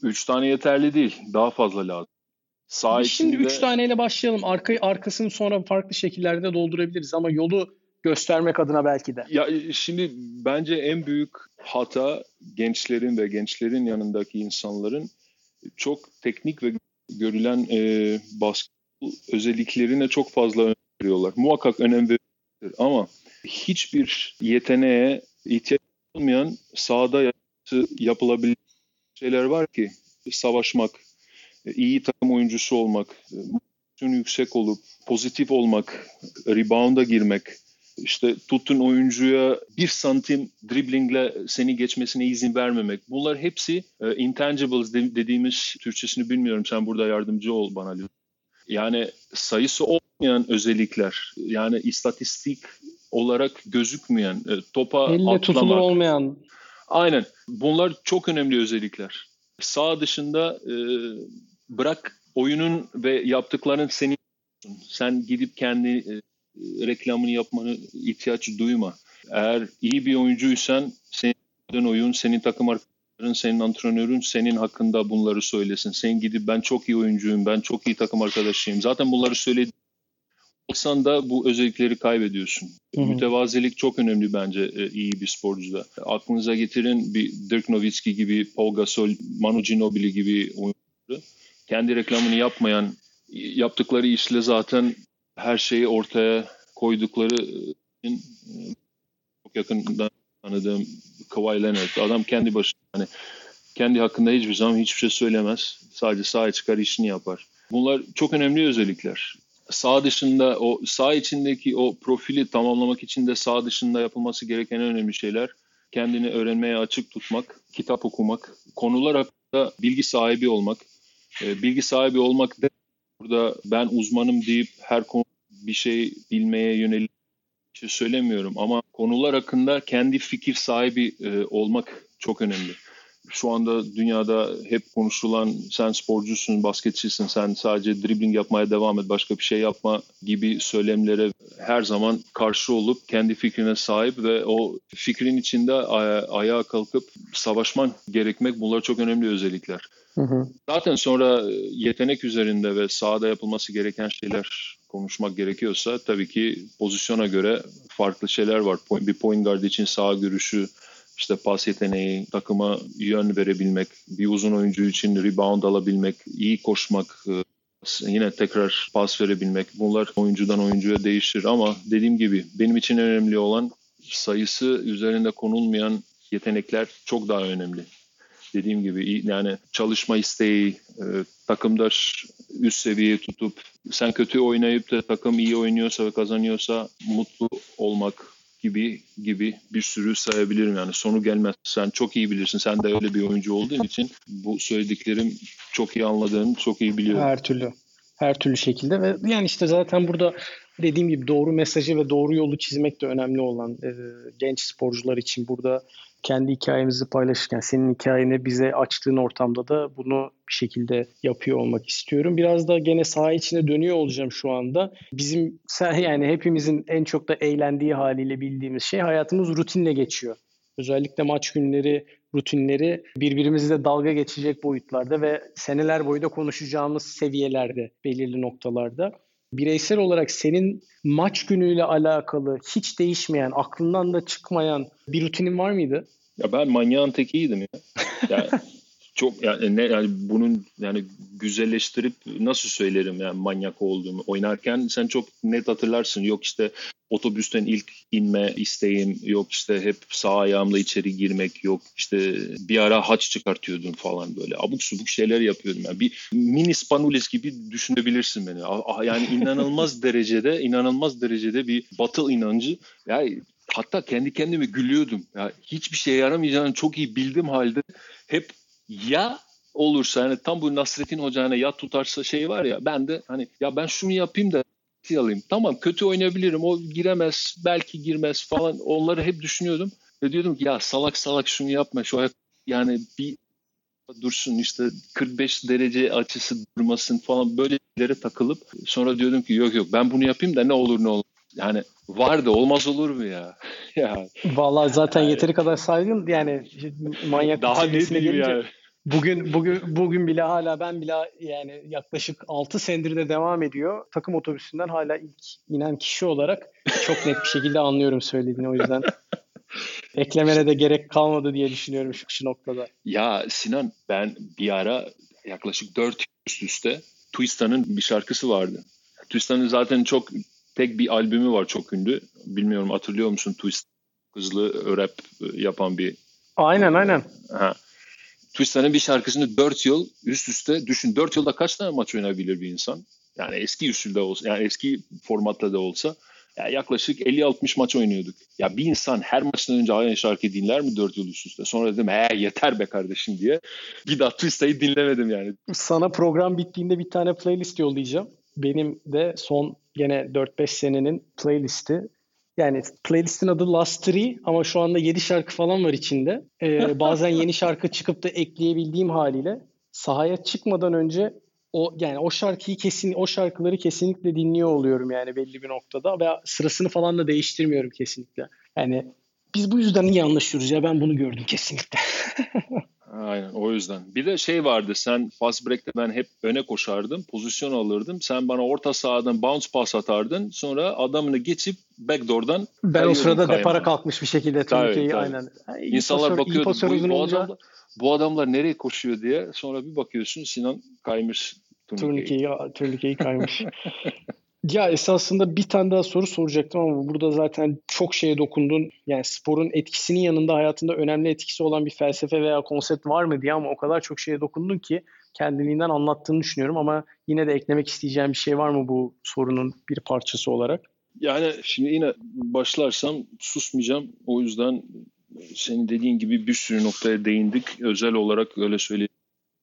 3 tane yeterli değil. Daha fazla lazım. Sağ Şimdi 3 taneyle başlayalım. Arka, arkasını sonra farklı şekillerde doldurabiliriz ama yolu göstermek adına belki de. Ya şimdi bence en büyük hata gençlerin ve gençlerin yanındaki insanların çok teknik ve görülen e, basketbol özelliklerine çok fazla önem veriyorlar. Muhakkak önem veriyorlar ama hiçbir yeteneğe ihtiyaç olmayan sahada yapılabilir şeyler var ki savaşmak, iyi takım oyuncusu olmak, yüksek olup pozitif olmak, rebound'a girmek, işte tutun oyuncuya bir santim driblingle seni geçmesine izin vermemek. Bunlar hepsi e, intangibles dediğimiz Türkçesini bilmiyorum. Sen burada yardımcı ol bana. Yani sayısı yapmayan özellikler yani istatistik olarak gözükmeyen e, topa Elle atlamak. tutulur olmayan. Aynen bunlar çok önemli özellikler. Sağ dışında e, bırak oyunun ve yaptıkların seni sen gidip kendi e, reklamını yapmanı ihtiyaç duyma. Eğer iyi bir oyuncuysan senin oyun, senin takım arkadaşların, senin antrenörün senin hakkında bunları söylesin. Sen gidip ben çok iyi oyuncuyum, ben çok iyi takım arkadaşıyım. Zaten bunları söylediğin 90'da bu özellikleri kaybediyorsun. Hı-hı. Mütevazilik çok önemli bence e, iyi bir sporcuda. Aklınıza getirin bir Dirk Nowitzki gibi, Paul Gasol, Manu Ginobili gibi oyuncuları. Kendi reklamını yapmayan, e, yaptıkları işle zaten her şeyi ortaya koydukları e, çok yakından tanıdığım Kawhi Leonard. Adam kendi başına hani kendi hakkında hiçbir zaman hiçbir şey söylemez. Sadece sahaya çıkar işini yapar. Bunlar çok önemli özellikler. Sağ dışında o sağ içindeki o profili tamamlamak için de sağ dışında yapılması gereken en önemli şeyler kendini öğrenmeye açık tutmak, kitap okumak, konular hakkında bilgi sahibi olmak. E, bilgi sahibi olmak da burada ben uzmanım deyip her konu bir şey bilmeye yönelik şey söylemiyorum ama konular hakkında kendi fikir sahibi e, olmak çok önemli şu anda dünyada hep konuşulan sen sporcusun, basketçisin, sen sadece dribbling yapmaya devam et, başka bir şey yapma gibi söylemlere her zaman karşı olup kendi fikrine sahip ve o fikrin içinde aya- ayağa kalkıp savaşman gerekmek bunlar çok önemli özellikler. Hı hı. Zaten sonra yetenek üzerinde ve sahada yapılması gereken şeyler konuşmak gerekiyorsa tabii ki pozisyona göre farklı şeyler var. Bir point guard için sağ görüşü, işte pas yeteneği, takıma yön verebilmek, bir uzun oyuncu için rebound alabilmek, iyi koşmak, e, yine tekrar pas verebilmek. Bunlar oyuncudan oyuncuya değişir ama dediğim gibi benim için önemli olan sayısı üzerinde konulmayan yetenekler çok daha önemli. Dediğim gibi yani çalışma isteği, e, takımdaş üst seviye tutup sen kötü oynayıp da takım iyi oynuyorsa ve kazanıyorsa mutlu olmak, gibi gibi bir sürü sayabilirim yani sonu gelmez. Sen çok iyi bilirsin. Sen de öyle bir oyuncu olduğun için bu söylediklerim çok iyi anladığım, çok iyi biliyorum. Her türlü. Her türlü şekilde ve yani işte zaten burada dediğim gibi doğru mesajı ve doğru yolu çizmek de önemli olan e, genç sporcular için burada kendi hikayemizi paylaşırken senin hikayeni bize açtığın ortamda da bunu bir şekilde yapıyor olmak istiyorum. Biraz da gene saha içine dönüyor olacağım şu anda. Bizim yani hepimizin en çok da eğlendiği haliyle bildiğimiz şey hayatımız rutinle geçiyor. Özellikle maç günleri, rutinleri birbirimizle dalga geçecek boyutlarda ve seneler boyu da konuşacağımız seviyelerde, belirli noktalarda bireysel olarak senin maç günüyle alakalı hiç değişmeyen, aklından da çıkmayan bir rutinin var mıydı? Ya ben manyağın tekiydim ya. Yani çok yani ne yani bunun yani güzelleştirip nasıl söylerim yani manyak olduğumu. Oynarken sen çok net hatırlarsın. Yok işte otobüsten ilk inme isteğim yok işte hep sağ ayağımla içeri girmek yok işte bir ara haç çıkartıyordum falan böyle. Abuk subuk şeyler yapıyordum. Yani bir mini Spanulis gibi düşünebilirsin beni. Yani inanılmaz derecede inanılmaz derecede bir batıl inancı. Yani hatta kendi kendime gülüyordum. Ya hiçbir şeye yaramayacağını çok iyi bildim halde hep ya olursa yani tam bu Nasrettin Hoca'na ya tutarsa şey var ya ben de hani ya ben şunu yapayım da alayım. Tamam kötü oynayabilirim. O giremez, belki girmez falan. Onları hep düşünüyordum. Ve diyordum ki ya salak salak şunu yapma. Şu yani bir dursun işte 45 derece açısı durmasın falan böyle şeylere takılıp sonra diyordum ki yok yok ben bunu yapayım da ne olur ne olur. Yani var da olmaz olur mu ya? ya. Vallahi zaten yani, yeteri kadar saygın yani manyak daha ne diyeyim yani. Bugün bugün bugün bile hala ben bile yani yaklaşık 6 senedir de devam ediyor. Takım otobüsünden hala ilk inen kişi olarak çok net bir şekilde anlıyorum söylediğini o yüzden. eklemene de gerek kalmadı diye düşünüyorum şu, şu noktada. Ya Sinan ben bir ara yaklaşık 4 üst üste Twista'nın bir şarkısı vardı. Twista'nın zaten çok tek bir albümü var çok ünlü. Bilmiyorum hatırlıyor musun Twist hızlı rap yapan bir Aynen aynen. Ha. Twista'nın bir şarkısını 4 yıl üst üste düşün. 4 yılda kaç tane maç oynayabilir bir insan? Yani eski usulde olsa, yani eski formatta da olsa yani yaklaşık 50-60 maç oynuyorduk. Ya bir insan her maçtan önce aynı şarkıyı dinler mi 4 yıl üst üste? Sonra dedim he yeter be kardeşim diye. Bir daha Twista'yı dinlemedim yani. Sana program bittiğinde bir tane playlist yollayacağım. Benim de son gene 4-5 senenin playlisti. Yani playlistin adı Last Three ama şu anda 7 şarkı falan var içinde. Ee, bazen yeni şarkı çıkıp da ekleyebildiğim haliyle sahaya çıkmadan önce o yani o şarkıyı kesin o şarkıları kesinlikle dinliyor oluyorum yani belli bir noktada ve sırasını falan da değiştirmiyorum kesinlikle. Yani Biz bu yüzden iyi anlaşıyoruz ya ben bunu gördüm kesinlikle. Aynen o yüzden. Bir de şey vardı sen fast break'te ben hep öne koşardım. Pozisyon alırdım. Sen bana orta sahadan bounce pass atardın. Sonra adamını geçip backdoor'dan Ben o sırada kayma. depara kalmış bir şekilde turnikeyi aynen. Yani İnsanlar pasör, bakıyordu bu, bu, adamlar, bu adamlar nereye koşuyor diye. Sonra bir bakıyorsun Sinan kaymış turnikeyi. Turnikeyi, turnikeyi kaymış. Ya esasında bir tane daha soru soracaktım ama burada zaten çok şeye dokundun. Yani sporun etkisinin yanında hayatında önemli etkisi olan bir felsefe veya konsept var mı diye ama o kadar çok şeye dokundun ki kendiliğinden anlattığını düşünüyorum ama yine de eklemek isteyeceğim bir şey var mı bu sorunun bir parçası olarak? Yani şimdi yine başlarsam susmayacağım. O yüzden senin dediğin gibi bir sürü noktaya değindik. Özel olarak öyle söyleyeyim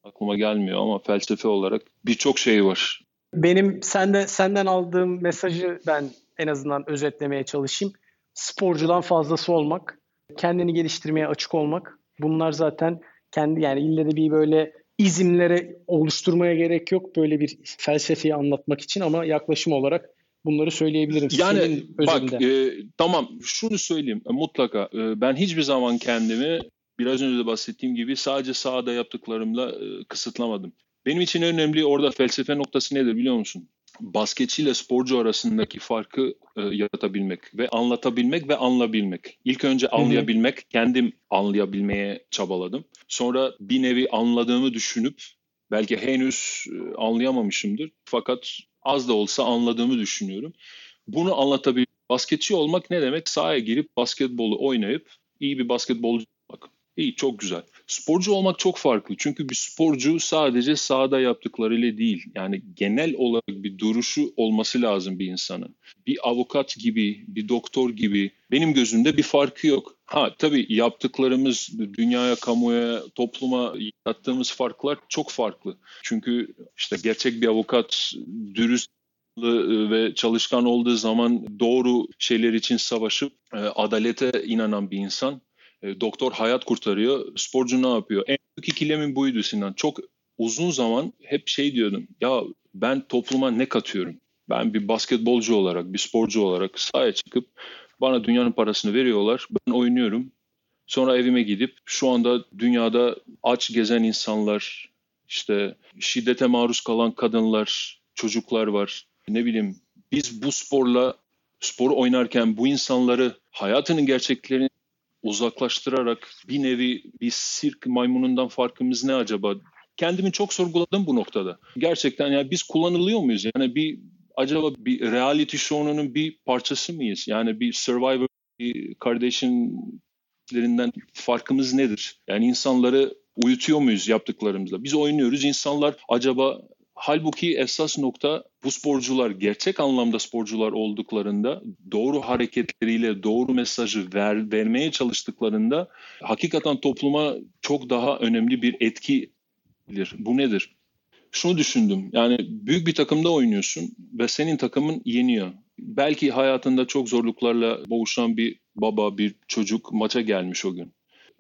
aklıma gelmiyor ama felsefe olarak birçok şey var. Benim sende senden aldığım mesajı ben en azından özetlemeye çalışayım. Sporcudan fazlası olmak, kendini geliştirmeye açık olmak. Bunlar zaten kendi yani ille de bir böyle izimlere oluşturmaya gerek yok böyle bir felsefeyi anlatmak için ama yaklaşım olarak bunları söyleyebilirim. Yani Senin bak e, tamam şunu söyleyeyim mutlaka e, ben hiçbir zaman kendimi biraz önce de bahsettiğim gibi sadece sahada yaptıklarımla e, kısıtlamadım. Benim için önemli orada felsefe noktası nedir biliyor musun? Basketçi ile sporcu arasındaki farkı e, yaratabilmek ve anlatabilmek ve anlayabilmek. İlk önce anlayabilmek, Hı-hı. kendim anlayabilmeye çabaladım. Sonra bir nevi anladığımı düşünüp belki henüz e, anlayamamışımdır fakat az da olsa anladığımı düşünüyorum. Bunu anlatabilmek. Basketçi olmak ne demek? Sahaya girip basketbolu oynayıp iyi bir basketbolcu. İyi, çok güzel. Sporcu olmak çok farklı. Çünkü bir sporcu sadece sahada yaptıklarıyla değil. Yani genel olarak bir duruşu olması lazım bir insanın. Bir avukat gibi, bir doktor gibi benim gözümde bir farkı yok. Ha tabii yaptıklarımız dünyaya, kamuya, topluma yarattığımız farklar çok farklı. Çünkü işte gerçek bir avukat dürüst ve çalışkan olduğu zaman doğru şeyler için savaşıp e, adalete inanan bir insan e, doktor hayat kurtarıyor. Sporcu ne yapıyor? En büyük ikilemin buydu Sinan. Çok uzun zaman hep şey diyordum. Ya ben topluma ne katıyorum? Ben bir basketbolcu olarak, bir sporcu olarak sahaya çıkıp bana dünyanın parasını veriyorlar. Ben oynuyorum. Sonra evime gidip şu anda dünyada aç gezen insanlar, işte şiddete maruz kalan kadınlar, çocuklar var. Ne bileyim biz bu sporla spor oynarken bu insanları hayatının gerçeklerini uzaklaştırarak bir nevi bir sirk maymunundan farkımız ne acaba? Kendimi çok sorguladım bu noktada. Gerçekten yani biz kullanılıyor muyuz? Yani bir acaba bir reality show'unun bir parçası mıyız? Yani bir Survivor bir kardeşinlerinden farkımız nedir? Yani insanları uyutuyor muyuz yaptıklarımızla? Biz oynuyoruz. İnsanlar acaba Halbuki esas nokta bu sporcular gerçek anlamda sporcular olduklarında doğru hareketleriyle doğru mesajı ver, vermeye çalıştıklarında hakikaten topluma çok daha önemli bir etki bilir. Bu nedir? Şunu düşündüm. Yani büyük bir takımda oynuyorsun ve senin takımın yeniyor. Belki hayatında çok zorluklarla boğuşan bir baba, bir çocuk maça gelmiş o gün.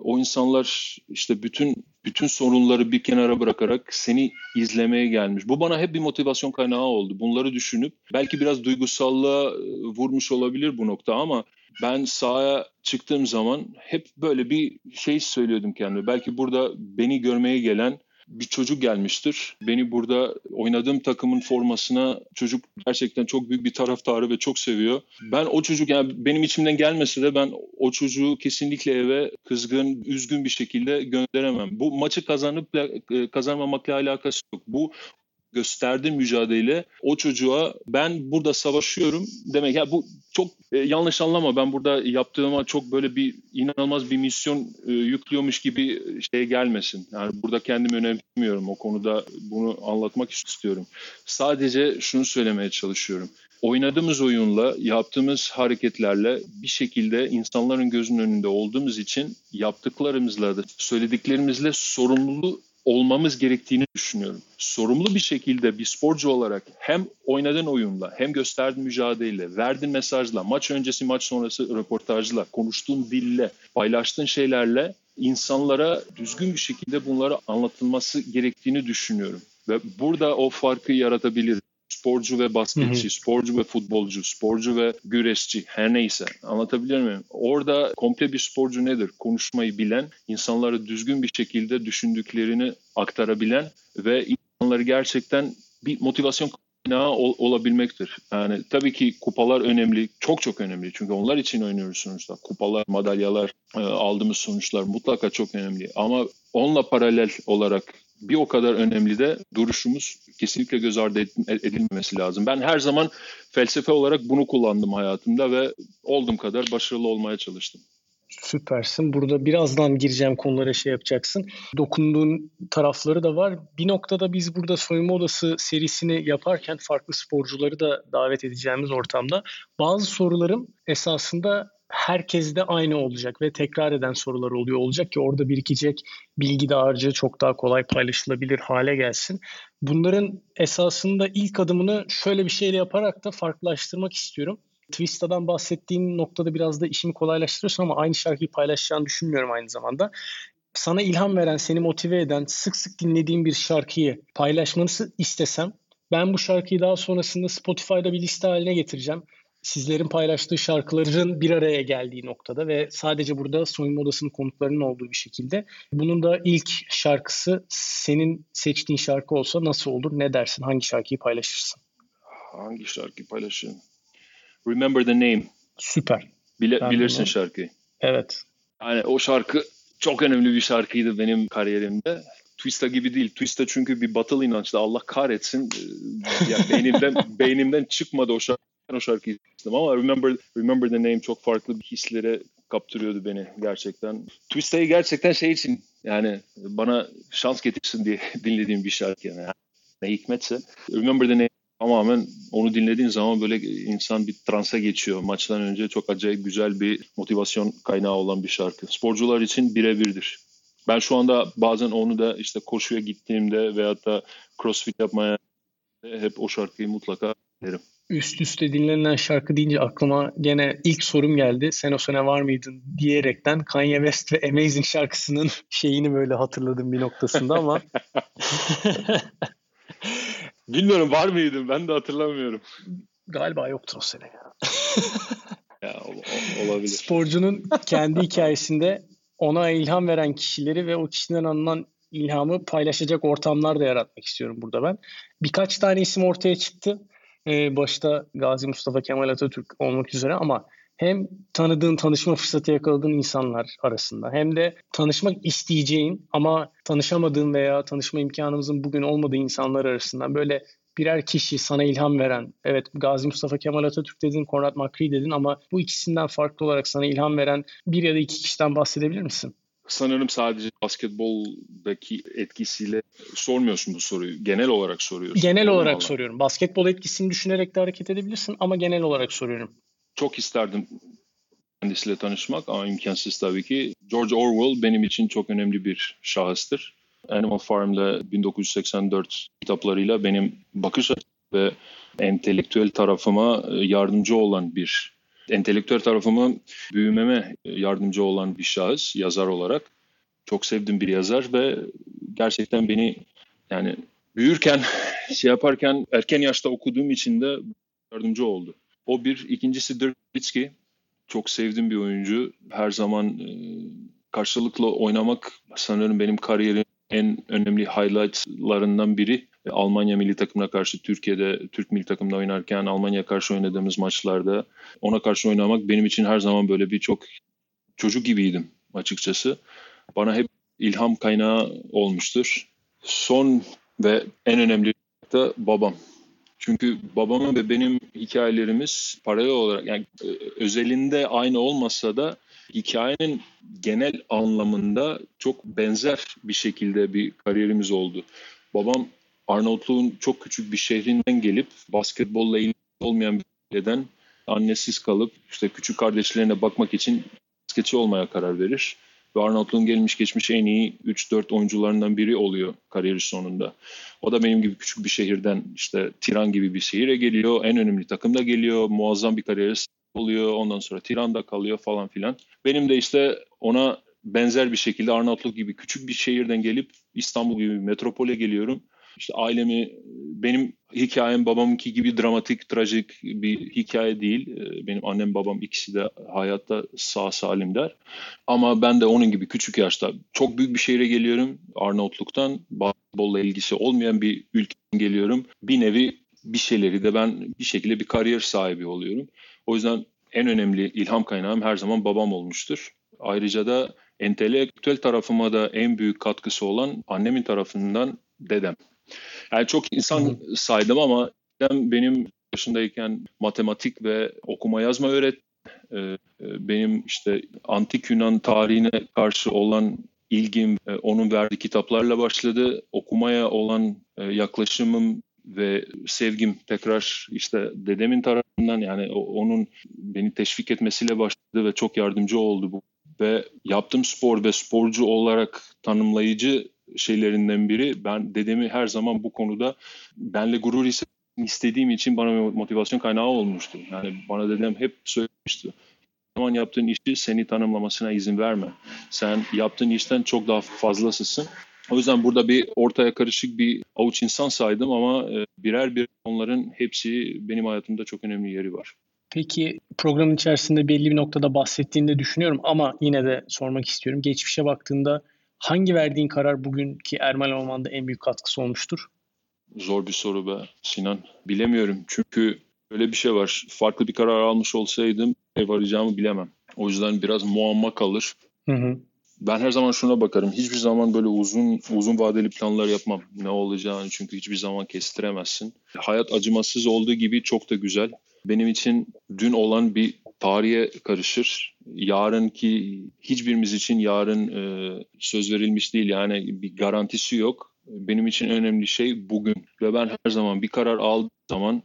O insanlar işte bütün bütün sorunları bir kenara bırakarak seni izlemeye gelmiş. Bu bana hep bir motivasyon kaynağı oldu. Bunları düşünüp belki biraz duygusallığa e, vurmuş olabilir bu nokta ama ben sahaya çıktığım zaman hep böyle bir şey söylüyordum kendime. Belki burada beni görmeye gelen bir çocuk gelmiştir. Beni burada oynadığım takımın formasına çocuk gerçekten çok büyük bir taraftarı ve çok seviyor. Ben o çocuk yani benim içimden gelmese de ben o çocuğu kesinlikle eve kızgın, üzgün bir şekilde gönderemem. Bu maçı kazanıp e, kazanmamakla alakası yok. Bu gösterdiğim mücadele o çocuğa ben burada savaşıyorum demek. Ya bu çok e, yanlış anlama ben burada yaptığıma çok böyle bir inanılmaz bir misyon e, yüklüyormuş gibi şey gelmesin. Yani burada kendimi önemsemiyorum o konuda bunu anlatmak istiyorum. Sadece şunu söylemeye çalışıyorum. Oynadığımız oyunla, yaptığımız hareketlerle bir şekilde insanların gözünün önünde olduğumuz için yaptıklarımızla da söylediklerimizle sorumluluğu olmamız gerektiğini düşünüyorum. Sorumlu bir şekilde bir sporcu olarak hem oynadığın oyunla hem gösterdiğin mücadeleyle, verdiğin mesajla, maç öncesi maç sonrası röportajla, konuştuğun dille, paylaştığın şeylerle insanlara düzgün bir şekilde bunları anlatılması gerektiğini düşünüyorum. Ve burada o farkı yaratabilir. Sporcu ve basketçi, hı hı. sporcu ve futbolcu, sporcu ve güreşçi her neyse anlatabiliyor muyum? Orada komple bir sporcu nedir? Konuşmayı bilen, insanları düzgün bir şekilde düşündüklerini aktarabilen ve insanları gerçekten bir motivasyon kaynağı ol, olabilmektir. Yani tabii ki kupalar önemli, çok çok önemli. Çünkü onlar için oynuyoruz sonuçta. Kupalar, madalyalar, e, aldığımız sonuçlar mutlaka çok önemli. Ama onunla paralel olarak bir o kadar önemli de duruşumuz kesinlikle göz ardı edilmemesi lazım. Ben her zaman felsefe olarak bunu kullandım hayatımda ve olduğum kadar başarılı olmaya çalıştım. Süpersin. Burada birazdan gireceğim konulara şey yapacaksın. Dokunduğun tarafları da var. Bir noktada biz burada soyunma odası serisini yaparken farklı sporcuları da davet edeceğimiz ortamda bazı sorularım esasında herkes de aynı olacak ve tekrar eden sorular oluyor olacak ki orada birikecek bilgi dağarcığı çok daha kolay paylaşılabilir hale gelsin. Bunların esasında ilk adımını şöyle bir şeyle yaparak da farklılaştırmak istiyorum. Twista'dan bahsettiğin noktada biraz da işimi kolaylaştırıyorsun ama aynı şarkıyı paylaşacağını düşünmüyorum aynı zamanda. Sana ilham veren, seni motive eden, sık sık dinlediğin bir şarkıyı paylaşmanı istesem ben bu şarkıyı daha sonrasında Spotify'da bir liste haline getireceğim sizlerin paylaştığı şarkıların bir araya geldiği noktada ve sadece burada soyunma odasının konuklarının olduğu bir şekilde. Bunun da ilk şarkısı senin seçtiğin şarkı olsa nasıl olur? Ne dersin? Hangi şarkıyı paylaşırsın? Hangi şarkıyı paylaşırım? Remember the Name. Süper. Bile, bilirsin bunu... şarkıyı. Evet. Yani o şarkı çok önemli bir şarkıydı benim kariyerimde. Twista gibi değil. Twista çünkü bir batıl inançlı. Allah kahretsin. ya beynimden beynimden çıkmadı o şarkı o şarkıyı istedim ama Remember, Remember the Name çok farklı bir hislere kaptırıyordu beni gerçekten. Twista'yı gerçekten şey için yani bana şans getirsin diye dinlediğim bir şarkı yani. Ne hikmetse. Remember the Name tamamen onu dinlediğin zaman böyle insan bir transa geçiyor. Maçtan önce çok acayip güzel bir motivasyon kaynağı olan bir şarkı. Sporcular için birebirdir. Ben şu anda bazen onu da işte koşuya gittiğimde veyahut da crossfit yapmaya hep o şarkıyı mutlaka derim üst üste dinlenen şarkı deyince aklıma gene ilk sorum geldi. Sen o sene var mıydın diyerekten Kanye West ve Amazing şarkısının şeyini böyle hatırladım bir noktasında ama. Bilmiyorum var mıydım ben de hatırlamıyorum. Galiba yoktur o sene ya. ya ol, olabilir. Sporcunun kendi hikayesinde ona ilham veren kişileri ve o kişiden alınan ilhamı paylaşacak ortamlar da yaratmak istiyorum burada ben. Birkaç tane isim ortaya çıktı e, başta Gazi Mustafa Kemal Atatürk olmak üzere ama hem tanıdığın, tanışma fırsatı yakaladığın insanlar arasında hem de tanışmak isteyeceğin ama tanışamadığın veya tanışma imkanımızın bugün olmadığı insanlar arasında böyle birer kişi sana ilham veren, evet Gazi Mustafa Kemal Atatürk dedin, Konrad Makri dedin ama bu ikisinden farklı olarak sana ilham veren bir ya da iki kişiden bahsedebilir misin? Sanırım sadece basketboldaki etkisiyle sormuyorsun bu soruyu. Genel olarak soruyorsun. Genel olarak ama. soruyorum. Basketbol etkisini düşünerek de hareket edebilirsin ama genel olarak soruyorum. Çok isterdim kendisiyle tanışmak ama imkansız tabii ki. George Orwell benim için çok önemli bir şahıstır. Animal Farm'da 1984 kitaplarıyla benim bakış ve entelektüel tarafıma yardımcı olan bir entelektüel tarafımı büyümeme yardımcı olan bir şahıs yazar olarak. Çok sevdiğim bir yazar ve gerçekten beni yani büyürken şey yaparken erken yaşta okuduğum için de yardımcı oldu. O bir. ikincisi Dirk. Çok sevdiğim bir oyuncu. Her zaman e, karşılıklı oynamak sanırım benim kariyerim en önemli highlightlarından biri. Almanya milli takımına karşı Türkiye'de Türk milli takımda oynarken Almanya karşı oynadığımız maçlarda ona karşı oynamak benim için her zaman böyle bir çok çocuk gibiydim açıkçası. Bana hep ilham kaynağı olmuştur. Son ve en önemli da babam. Çünkü babamın ve benim hikayelerimiz paralel olarak yani e, özelinde aynı olmasa da hikayenin genel anlamında çok benzer bir şekilde bir kariyerimiz oldu. Babam Arnavutluğun çok küçük bir şehrinden gelip basketbolla ilgili olmayan bir aileden annesiz kalıp işte küçük kardeşlerine bakmak için basketçi olmaya karar verir. Ve Arnavutluğun gelmiş geçmiş en iyi 3-4 oyuncularından biri oluyor kariyeri sonunda. O da benim gibi küçük bir şehirden işte Tiran gibi bir şehire geliyor. En önemli takımda geliyor. Muazzam bir kariyeri oluyor. Ondan sonra Tiran'da kalıyor falan filan. Benim de işte ona benzer bir şekilde Arnavutluk gibi küçük bir şehirden gelip İstanbul gibi bir metropole geliyorum. İşte ailemi benim hikayem babamınki gibi dramatik, trajik bir hikaye değil. Ee, benim annem babam ikisi de hayatta sağ salimler. Ama ben de onun gibi küçük yaşta çok büyük bir şehre geliyorum. Arnavutluk'tan basketbolla ilgisi olmayan bir ülkeden geliyorum. Bir nevi bir şeyleri de ben bir şekilde bir kariyer sahibi oluyorum. O yüzden en önemli ilham kaynağım her zaman babam olmuştur. Ayrıca da entelektüel tarafıma da en büyük katkısı olan annemin tarafından dedem. Yani çok insan Hı. saydım ama benim yaşındayken matematik ve okuma yazma öğret. Ee, e, benim işte antik Yunan tarihine karşı olan ilgim e, onun verdiği kitaplarla başladı. Okumaya olan e, yaklaşımım ve sevgim tekrar işte dedemin tarafından yani onun beni teşvik etmesiyle başladı ve çok yardımcı oldu bu. Ve yaptığım spor ve sporcu olarak tanımlayıcı şeylerinden biri. Ben dedemi her zaman bu konuda benle gurur istediğim için bana motivasyon kaynağı olmuştu. Yani bana dedem hep söylemişti. Zaman yaptığın işi seni tanımlamasına izin verme. Sen yaptığın işten çok daha fazlasısın. O yüzden burada bir ortaya karışık bir avuç insan saydım ama e, birer bir onların hepsi benim hayatımda çok önemli yeri var. Peki programın içerisinde belli bir noktada bahsettiğini de düşünüyorum ama yine de sormak istiyorum. Geçmişe baktığında hangi verdiğin karar bugünkü Ermal olmanda en büyük katkısı olmuştur? Zor bir soru be Sinan. Bilemiyorum çünkü öyle bir şey var. Farklı bir karar almış olsaydım ne varacağımı bilemem. O yüzden biraz muamma kalır. Hı hı. Ben her zaman şuna bakarım. Hiçbir zaman böyle uzun uzun vadeli planlar yapmam. Ne olacağını çünkü hiçbir zaman kestiremezsin. Hayat acımasız olduğu gibi çok da güzel. Benim için dün olan bir tarihe karışır. Yarın ki hiçbirimiz için yarın e, söz verilmiş değil. Yani bir garantisi yok. Benim için önemli şey bugün. Ve ben her zaman bir karar aldığım zaman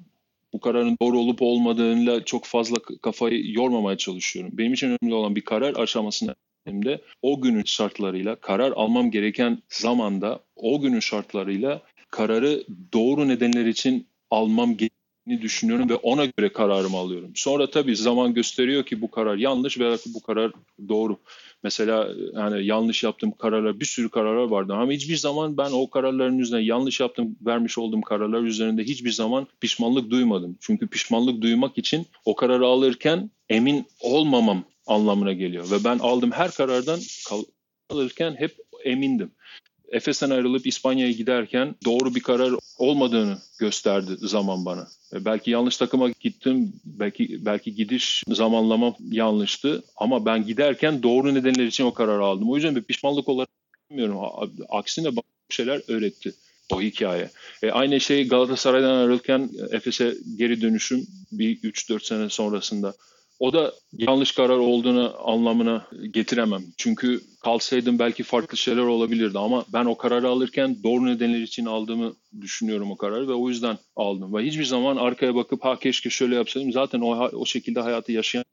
bu kararın doğru olup olmadığıyla çok fazla kafayı yormamaya çalışıyorum. Benim için önemli olan bir karar aşamasında hem de o günün şartlarıyla karar almam gereken zamanda o günün şartlarıyla kararı doğru nedenler için almam gerektiğini düşünüyorum ve ona göre kararımı alıyorum. Sonra tabii zaman gösteriyor ki bu karar yanlış veya bu karar doğru. Mesela yani yanlış yaptığım kararlar bir sürü kararlar vardı ama hiçbir zaman ben o kararların üzerine yanlış yaptım vermiş olduğum kararlar üzerinde hiçbir zaman pişmanlık duymadım. Çünkü pişmanlık duymak için o kararı alırken emin olmamam anlamına geliyor. Ve ben aldığım her karardan alırken hep emindim. Efes'ten ayrılıp İspanya'ya giderken doğru bir karar olmadığını gösterdi zaman bana. Belki yanlış takıma gittim, belki belki gidiş zamanlamam yanlıştı ama ben giderken doğru nedenler için o kararı aldım. O yüzden bir pişmanlık olarak bilmiyorum. Aksine bana şeyler öğretti o hikaye. E, aynı şey Galatasaray'dan ayrılırken Efes'e geri dönüşüm bir 3-4 sene sonrasında. O da yanlış karar olduğunu anlamına getiremem. Çünkü kalsaydım belki farklı şeyler olabilirdi ama ben o kararı alırken doğru nedenler için aldığımı düşünüyorum o kararı ve o yüzden aldım. Ve hiçbir zaman arkaya bakıp ha keşke şöyle yapsaydım zaten o, o şekilde hayatı yaşayan.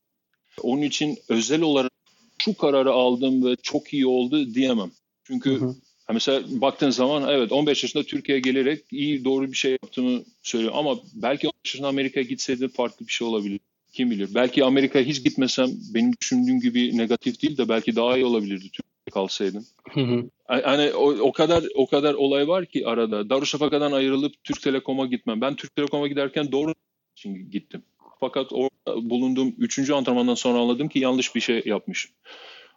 Onun için özel olarak şu kararı aldım ve çok iyi oldu diyemem. Çünkü hı hı. Mesela baktığın zaman evet 15 yaşında Türkiye'ye gelerek iyi doğru bir şey yaptığımı söylüyor ama belki 15 yaşında Amerika'ya gitseydi farklı bir şey olabilir. Kim bilir. Belki Amerika'ya hiç gitmesem benim düşündüğüm gibi negatif değil de belki daha iyi olabilirdi Türkiye'de kalsaydım. Hı hı. Hani o, o kadar o kadar olay var ki arada. Darüşşafaka'dan ayrılıp Türk Telekom'a gitmem. Ben Türk Telekom'a giderken doğru için gittim. Fakat orada bulunduğum üçüncü antrenmandan sonra anladım ki yanlış bir şey yapmışım.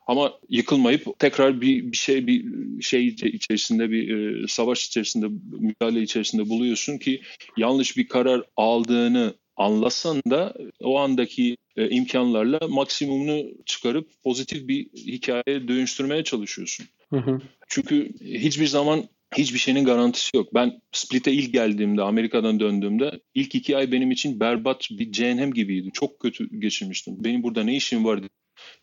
Ama yıkılmayıp tekrar bir, bir şey bir şey içerisinde bir e, savaş içerisinde müdahale içerisinde buluyorsun ki yanlış bir karar aldığını anlasan da o andaki e, imkanlarla maksimumunu çıkarıp pozitif bir hikayeye dönüştürmeye çalışıyorsun. Hı hı. Çünkü hiçbir zaman hiçbir şeyin garantisi yok. Ben Split'e ilk geldiğimde, Amerika'dan döndüğümde ilk iki ay benim için berbat bir cehennem gibiydi. Çok kötü geçirmiştim. Benim burada ne işim var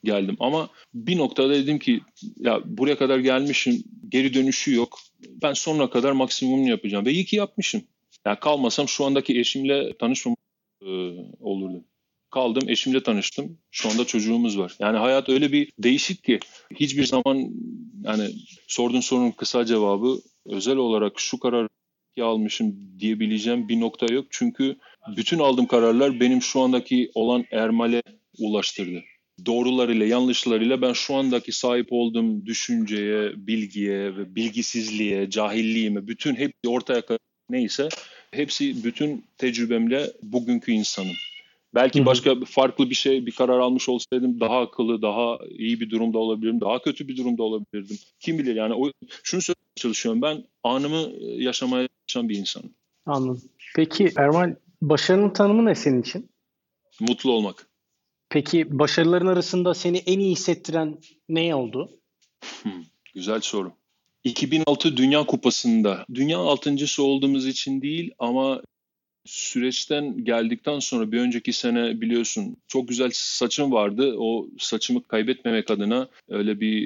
geldim. Ama bir noktada dedim ki ya buraya kadar gelmişim, geri dönüşü yok. Ben sonuna kadar maksimumunu yapacağım. Ve iyi ki yapmışım. Yani kalmasam şu andaki eşimle tanışmam olurdu. Kaldım, eşimle tanıştım. Şu anda çocuğumuz var. Yani hayat öyle bir değişik ki hiçbir zaman yani sorduğun sorunun kısa cevabı özel olarak şu karar almışım diyebileceğim bir nokta yok. Çünkü bütün aldığım kararlar benim şu andaki olan Ermal'e ulaştırdı. Doğrularıyla yanlışlarıyla ben şu andaki sahip olduğum düşünceye, bilgiye ve bilgisizliğe, cahilliğime bütün hep ortaya neyse Hepsi bütün tecrübemle bugünkü insanım. Belki başka farklı bir şey, bir karar almış olsaydım daha akıllı, daha iyi bir durumda olabilirdim, daha kötü bir durumda olabilirdim. Kim bilir yani o, şunu söylemeye çalışıyorum ben anımı yaşamaya çalışan bir insanım. Anladım. Peki Erman başarının tanımı ne senin için? Mutlu olmak. Peki başarıların arasında seni en iyi hissettiren ne oldu? Hmm, güzel soru. 2006 Dünya Kupası'nda dünya altıncısı olduğumuz için değil ama süreçten geldikten sonra bir önceki sene biliyorsun çok güzel saçım vardı. O saçımı kaybetmemek adına öyle bir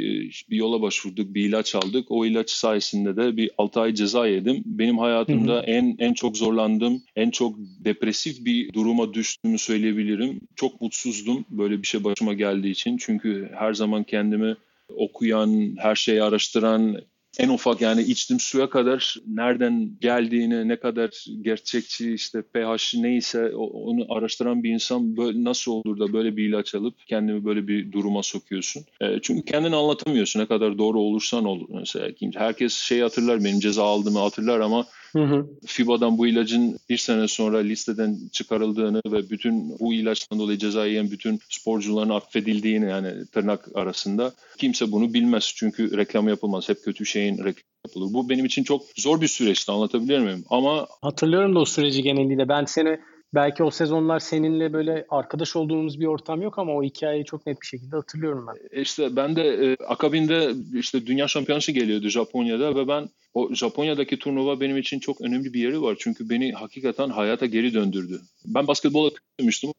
bir yola başvurduk, bir ilaç aldık. O ilaç sayesinde de bir 6 ay ceza yedim. Benim hayatımda hı hı. en en çok zorlandığım, en çok depresif bir duruma düştüğümü söyleyebilirim. Çok mutsuzdum böyle bir şey başıma geldiği için. Çünkü her zaman kendimi okuyan, her şeyi araştıran, en ufak yani içtiğim suya kadar nereden geldiğini, ne kadar gerçekçi işte pH neyse onu araştıran bir insan böyle nasıl olur da böyle bir ilaç alıp kendini böyle bir duruma sokuyorsun. E, çünkü kendini anlatamıyorsun ne kadar doğru olursan ol. Mesela herkes şey hatırlar benim ceza aldığımı hatırlar ama Hı hı. FIBA'dan bu ilacın bir sene sonra listeden çıkarıldığını ve bütün bu ilaçtan dolayı ceza yiyen bütün sporcuların affedildiğini yani tırnak arasında kimse bunu bilmez. Çünkü reklam yapılmaz. Hep kötü şeyin reklamı yapılır. Bu benim için çok zor bir süreçti anlatabilir miyim? Ama hatırlıyorum da o süreci geneliyle. Ben seni belki o sezonlar seninle böyle arkadaş olduğumuz bir ortam yok ama o hikayeyi çok net bir şekilde hatırlıyorum ben. E, işte ben de e, akabinde işte dünya şampiyonası geliyordu Japonya'da ve ben o Japonya'daki turnuva benim için çok önemli bir yeri var. Çünkü beni hakikaten hayata geri döndürdü. Ben basketbola tutmuştum.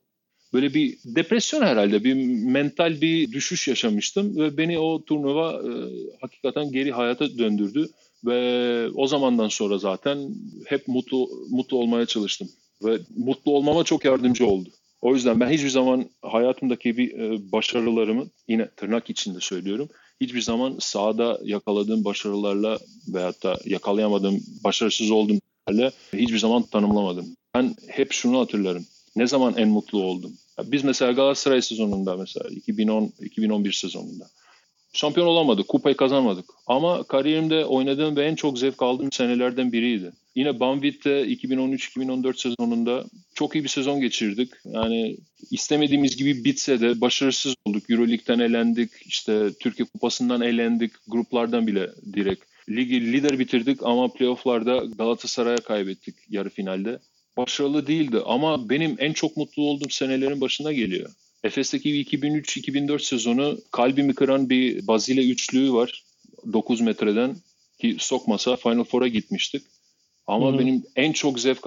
Böyle bir depresyon herhalde, bir mental bir düşüş yaşamıştım ve beni o turnuva e, hakikaten geri hayata döndürdü ve o zamandan sonra zaten hep mutlu mutlu olmaya çalıştım ve mutlu olmama çok yardımcı oldu. O yüzden ben hiçbir zaman hayatımdaki bir e, başarılarımı yine tırnak içinde söylüyorum. Hiçbir zaman sahada yakaladığım başarılarla veyahut da yakalayamadığım, başarısız olduğum yerle hiçbir zaman tanımlamadım. Ben hep şunu hatırlarım. Ne zaman en mutlu oldum? Biz mesela Galatasaray sezonunda mesela 2010-2011 sezonunda şampiyon olamadık, kupayı kazanmadık. Ama kariyerimde oynadığım ve en çok zevk aldığım senelerden biriydi. Yine Banvit'te 2013-2014 sezonunda çok iyi bir sezon geçirdik. Yani istemediğimiz gibi bitse de başarısız olduk. Euroleague'den elendik, işte Türkiye Kupası'ndan elendik, gruplardan bile direkt. Ligi lider bitirdik ama playofflarda Galatasaray'a kaybettik yarı finalde. Başarılı değildi ama benim en çok mutlu olduğum senelerin başına geliyor. Efes'teki 2003-2004 sezonu kalbimi kıran bir Bazile üçlüğü var. 9 metreden ki sokmasa Final Four'a gitmiştik. Ama Hı-hı. benim en çok zevk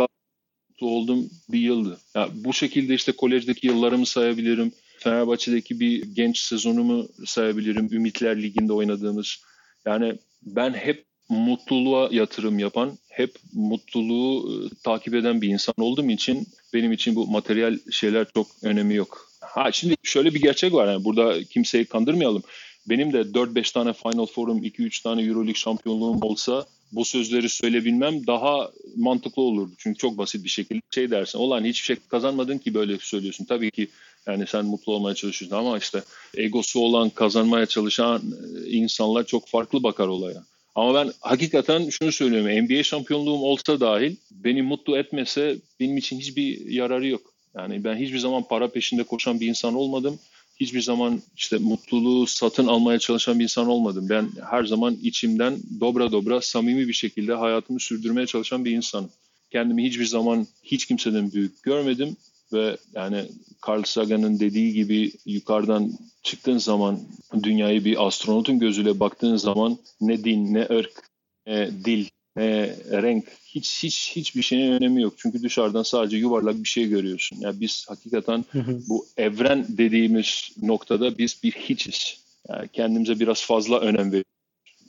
olduğum bir yıldı. Ya bu şekilde işte kolejdeki yıllarımı sayabilirim. Fenerbahçe'deki bir genç sezonumu sayabilirim. Ümitler Ligi'nde oynadığımız. Yani ben hep mutluluğa yatırım yapan, hep mutluluğu e, takip eden bir insan olduğum için benim için bu materyal şeyler çok önemi yok. Ha şimdi şöyle bir gerçek var yani burada kimseyi kandırmayalım. Benim de 4-5 tane Final Four'um, 2-3 tane Euroleague şampiyonluğum olsa bu sözleri söyleyebilmem daha mantıklı olurdu. Çünkü çok basit bir şekilde şey dersin. Olan hiçbir şey kazanmadın ki böyle söylüyorsun. Tabii ki yani sen mutlu olmaya çalışıyorsun ama işte egosu olan, kazanmaya çalışan e, insanlar çok farklı bakar olaya. Ama ben hakikaten şunu söylüyorum. NBA şampiyonluğum olsa dahil beni mutlu etmese benim için hiçbir yararı yok. Yani ben hiçbir zaman para peşinde koşan bir insan olmadım. Hiçbir zaman işte mutluluğu satın almaya çalışan bir insan olmadım. Ben her zaman içimden dobra dobra samimi bir şekilde hayatımı sürdürmeye çalışan bir insanım. Kendimi hiçbir zaman hiç kimseden büyük görmedim ve yani Carl Sagan'ın dediği gibi yukarıdan çıktığın zaman dünyayı bir astronotun gözüyle baktığın zaman ne din, ne ırk, ne dil, ne renk hiç hiç hiçbir şeyin önemi yok. Çünkü dışarıdan sadece yuvarlak bir şey görüyorsun. Yani biz hakikaten bu evren dediğimiz noktada biz bir hiçiz. Yani kendimize biraz fazla önem veriyoruz.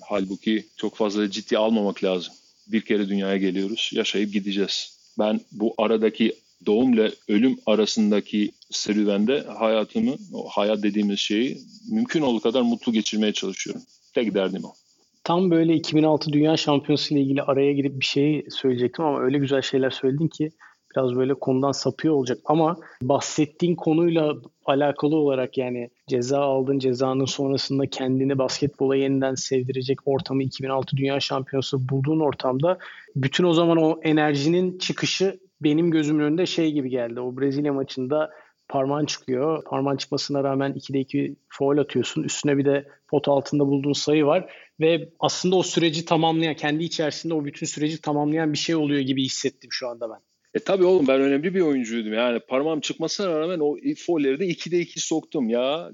Halbuki çok fazla ciddi almamak lazım. Bir kere dünyaya geliyoruz, yaşayıp gideceğiz. Ben bu aradaki doğumla ölüm arasındaki serüvende hayatımı, o hayat dediğimiz şeyi mümkün olduğu kadar mutlu geçirmeye çalışıyorum. Tek derdim o. Tam böyle 2006 Dünya Şampiyonası ile ilgili araya girip bir şey söyleyecektim ama öyle güzel şeyler söyledin ki biraz böyle konudan sapıyor olacak ama bahsettiğin konuyla alakalı olarak yani ceza aldın cezanın sonrasında kendini basketbola yeniden sevdirecek ortamı 2006 Dünya Şampiyonası bulduğun ortamda bütün o zaman o enerjinin çıkışı benim gözümün önünde şey gibi geldi. O Brezilya maçında parmağın çıkıyor. Parmağın çıkmasına rağmen 2'de 2 foul atıyorsun. Üstüne bir de pot altında bulduğun sayı var. Ve aslında o süreci tamamlayan, kendi içerisinde o bütün süreci tamamlayan bir şey oluyor gibi hissettim şu anda ben. E tabii oğlum ben önemli bir oyuncuydum. Yani parmağım çıkmasına rağmen o foulleri de 2'de 2 soktum ya.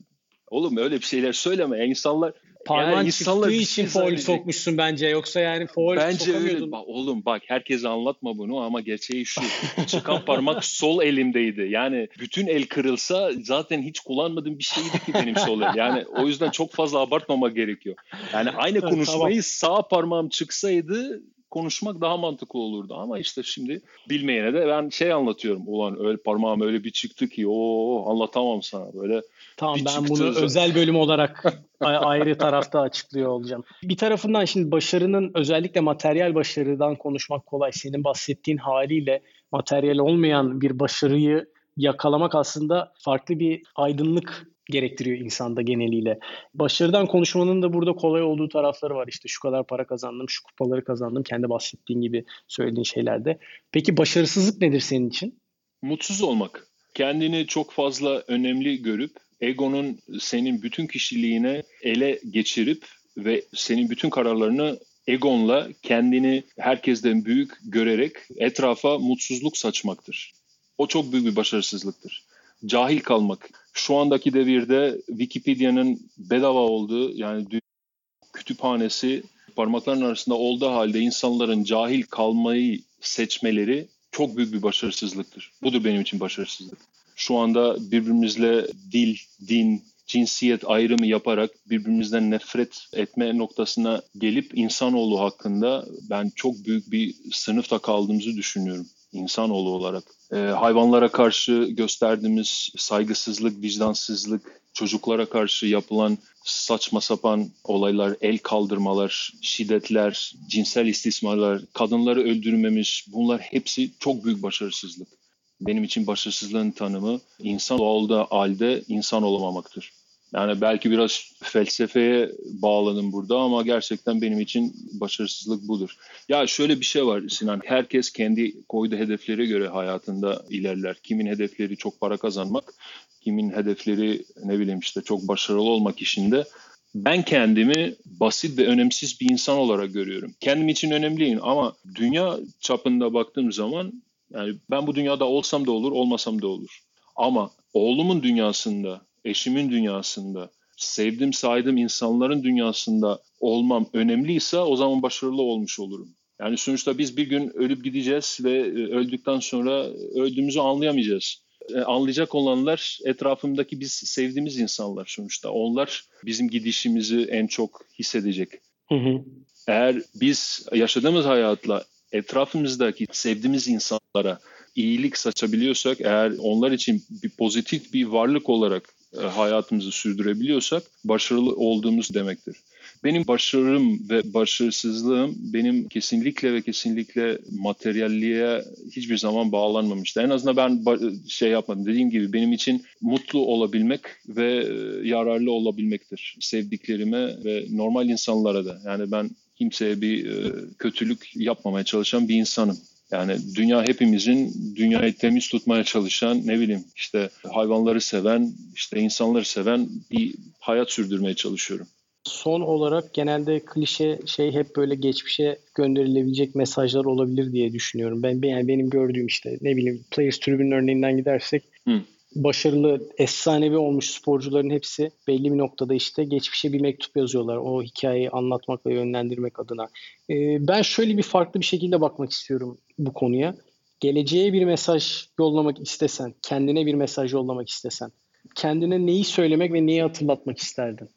Oğlum öyle bir şeyler söyleme. İnsanlar Parmağın yani çıktığı için şey foul sokmuşsun bence. Yoksa yani foul bence öyle. Bak, oğlum bak herkese anlatma bunu ama gerçeği şu. Çıkan parmak sol elimdeydi. Yani bütün el kırılsa zaten hiç kullanmadığım bir şeydi ki benim sol el. Yani o yüzden çok fazla abartmama gerekiyor. Yani aynı konuşmayı tamam. sağ parmağım çıksaydı konuşmak daha mantıklı olurdu ama işte şimdi bilmeyene de ben şey anlatıyorum. Ulan öyle parmağım öyle bir çıktı ki o anlatamam sana böyle. Tamam ben bunu zaten. özel bölüm olarak ayrı tarafta açıklıyor olacağım. Bir tarafından şimdi başarının özellikle materyal başarıdan konuşmak kolay. Senin bahsettiğin haliyle materyal olmayan bir başarıyı yakalamak aslında farklı bir aydınlık gerektiriyor insanda geneliyle. Başarıdan konuşmanın da burada kolay olduğu tarafları var. İşte şu kadar para kazandım, şu kupaları kazandım. Kendi bahsettiğin gibi söylediğin şeylerde. Peki başarısızlık nedir senin için? Mutsuz olmak. Kendini çok fazla önemli görüp egonun senin bütün kişiliğine ele geçirip ve senin bütün kararlarını egonla kendini herkesten büyük görerek etrafa mutsuzluk saçmaktır. O çok büyük bir başarısızlıktır. Cahil kalmak. Şu andaki devirde Wikipedia'nın bedava olduğu yani kütüphanesi parmakların arasında olduğu halde insanların cahil kalmayı seçmeleri çok büyük bir başarısızlıktır. Budur benim için başarısızlık şu anda birbirimizle dil, din, cinsiyet ayrımı yaparak birbirimizden nefret etme noktasına gelip insanoğlu hakkında ben çok büyük bir sınıfta kaldığımızı düşünüyorum insanoğlu olarak. Ee, hayvanlara karşı gösterdiğimiz saygısızlık, vicdansızlık, çocuklara karşı yapılan saçma sapan olaylar, el kaldırmalar, şiddetler, cinsel istismarlar, kadınları öldürmemiz bunlar hepsi çok büyük başarısızlık. Benim için başarısızlığın tanımı insan olduğu halde insan olamamaktır. Yani belki biraz felsefeye bağladım burada ama gerçekten benim için başarısızlık budur. Ya şöyle bir şey var Sinan. Herkes kendi koyduğu hedeflere göre hayatında ilerler. Kimin hedefleri çok para kazanmak, kimin hedefleri ne bileyim işte çok başarılı olmak işinde. Ben kendimi basit ve önemsiz bir insan olarak görüyorum. Kendim için önemliyim ama dünya çapında baktığım zaman yani ben bu dünyada olsam da olur, olmasam da olur. Ama oğlumun dünyasında, eşimin dünyasında, sevdim saydığım insanların dünyasında olmam önemliyse o zaman başarılı olmuş olurum. Yani sonuçta biz bir gün ölüp gideceğiz ve e, öldükten sonra öldüğümüzü anlayamayacağız. E, anlayacak olanlar etrafımdaki biz sevdiğimiz insanlar sonuçta. Onlar bizim gidişimizi en çok hissedecek. Hı hı. Eğer biz yaşadığımız hayatla etrafımızdaki sevdiğimiz insanlara iyilik saçabiliyorsak, eğer onlar için bir pozitif bir varlık olarak hayatımızı sürdürebiliyorsak başarılı olduğumuz demektir. Benim başarım ve başarısızlığım benim kesinlikle ve kesinlikle materyalliğe hiçbir zaman bağlanmamıştı. En azından ben şey yapmadım. Dediğim gibi benim için mutlu olabilmek ve e, yararlı olabilmektir. Sevdiklerime ve normal insanlara da. Yani ben kimseye bir e, kötülük yapmamaya çalışan bir insanım. Yani dünya hepimizin dünyayı temiz tutmaya çalışan ne bileyim işte hayvanları seven, işte insanları seven bir hayat sürdürmeye çalışıyorum. Son olarak genelde klişe şey hep böyle geçmişe gönderilebilecek mesajlar olabilir diye düşünüyorum. Ben yani benim gördüğüm işte ne bileyim Players Tribune örneğinden gidersek Hı başarılı, efsanevi olmuş sporcuların hepsi belli bir noktada işte geçmişe bir mektup yazıyorlar. O hikayeyi anlatmak ve yönlendirmek adına. Ee, ben şöyle bir farklı bir şekilde bakmak istiyorum bu konuya. Geleceğe bir mesaj yollamak istesen, kendine bir mesaj yollamak istesen, kendine neyi söylemek ve neyi hatırlatmak isterdin?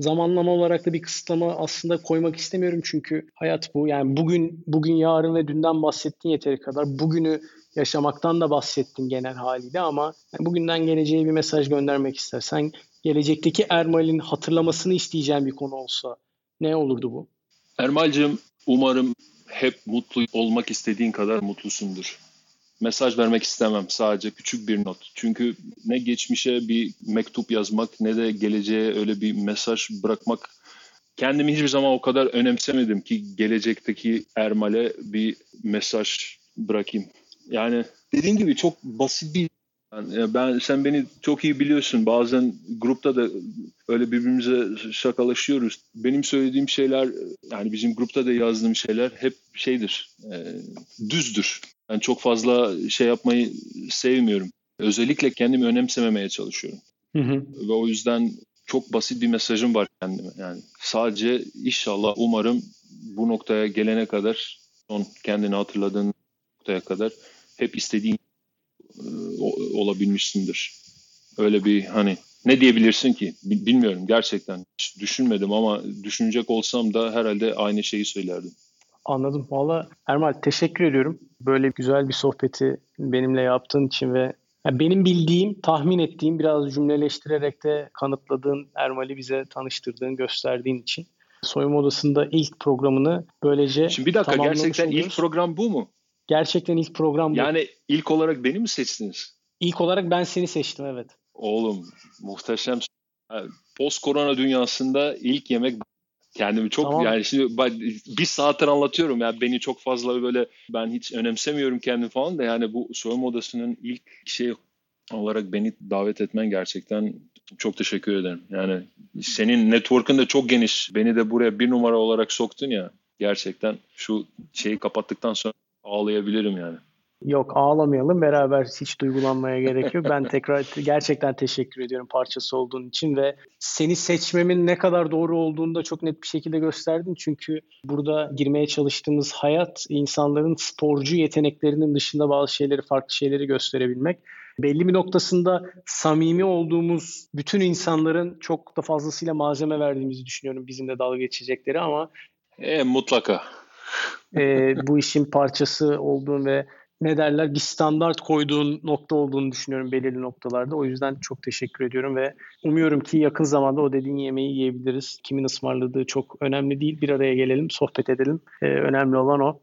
Zamanlama olarak da bir kısıtlama aslında koymak istemiyorum çünkü hayat bu. Yani bugün, bugün, yarın ve dünden bahsettiğin yeteri kadar. Bugünü yaşamaktan da bahsettin genel haliyle ama bugünden geleceğe bir mesaj göndermek istersen gelecekteki Ermal'in hatırlamasını isteyeceğim bir konu olsa ne olurdu bu? Ermal'cığım umarım hep mutlu olmak istediğin kadar mutlusundur. mesaj vermek istemem sadece küçük bir not. Çünkü ne geçmişe bir mektup yazmak ne de geleceğe öyle bir mesaj bırakmak kendimi hiçbir zaman o kadar önemsemedim ki gelecekteki Ermal'e bir mesaj bırakayım. Yani dediğim gibi çok basit bir yani ben sen beni çok iyi biliyorsun. Bazen grupta da öyle birbirimize şakalaşıyoruz. Benim söylediğim şeyler yani bizim grupta da yazdığım şeyler hep şeydir. E, düzdür. Ben çok fazla şey yapmayı sevmiyorum. Özellikle kendimi önemsememeye çalışıyorum. Hı hı. Ve o yüzden çok basit bir mesajım var kendime. Yani sadece inşallah umarım bu noktaya gelene kadar son kendini hatırladığın noktaya kadar hep istediğin e, olabilmişsindir. Öyle bir hani ne diyebilirsin ki bilmiyorum gerçekten hiç düşünmedim ama düşünecek olsam da herhalde aynı şeyi söylerdim. Anladım. Valla Ermal teşekkür ediyorum. Böyle güzel bir sohbeti benimle yaptığın için ve benim bildiğim, tahmin ettiğim, biraz cümleleştirerek de kanıtladığın Ermal'i bize tanıştırdığın, gösterdiğin için. Soyunma Odası'nda ilk programını böylece Şimdi bir dakika gerçekten oluyoruz. ilk program bu mu? Gerçekten ilk program bu. Yani ilk olarak beni mi seçtiniz? İlk olarak ben seni seçtim evet. Oğlum muhteşem. Post korona dünyasında ilk yemek kendimi çok tamam. yani şimdi bir saattir anlatıyorum yani beni çok fazla böyle ben hiç önemsemiyorum kendimi falan da yani bu soyunma odasının ilk şey olarak beni davet etmen gerçekten çok teşekkür ederim. Yani senin network'ın da çok geniş. Beni de buraya bir numara olarak soktun ya. Gerçekten şu şeyi kapattıktan sonra ağlayabilirim yani. Yok ağlamayalım beraber hiç duygulanmaya gerek yok. Ben tekrar gerçekten teşekkür ediyorum parçası olduğun için ve seni seçmemin ne kadar doğru olduğunu da çok net bir şekilde gösterdin. Çünkü burada girmeye çalıştığımız hayat insanların sporcu yeteneklerinin dışında bazı şeyleri farklı şeyleri gösterebilmek. Belli bir noktasında samimi olduğumuz bütün insanların çok da fazlasıyla malzeme verdiğimizi düşünüyorum bizimle dalga geçecekleri ama e, mutlaka e, bu işin parçası olduğun ve ne derler bir standart koyduğun nokta olduğunu düşünüyorum belirli noktalarda. O yüzden çok teşekkür ediyorum ve umuyorum ki yakın zamanda o dediğin yemeği yiyebiliriz. Kimin ısmarladığı çok önemli değil. Bir araya gelelim, sohbet edelim. Ee, önemli olan o.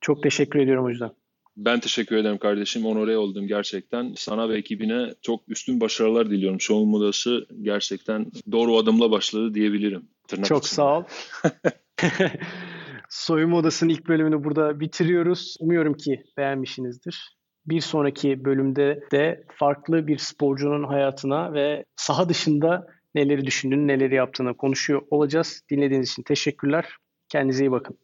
Çok teşekkür ediyorum o yüzden. Ben teşekkür ederim kardeşim. Onore oldum gerçekten. Sana ve ekibine çok üstün başarılar diliyorum. Şovun modası gerçekten doğru adımla başladı diyebilirim. Tırnak çok içinde. sağ ol. Soyunma Odası'nın ilk bölümünü burada bitiriyoruz. Umuyorum ki beğenmişsinizdir. Bir sonraki bölümde de farklı bir sporcunun hayatına ve saha dışında neleri düşündüğünü, neleri yaptığını konuşuyor olacağız. Dinlediğiniz için teşekkürler. Kendinize iyi bakın.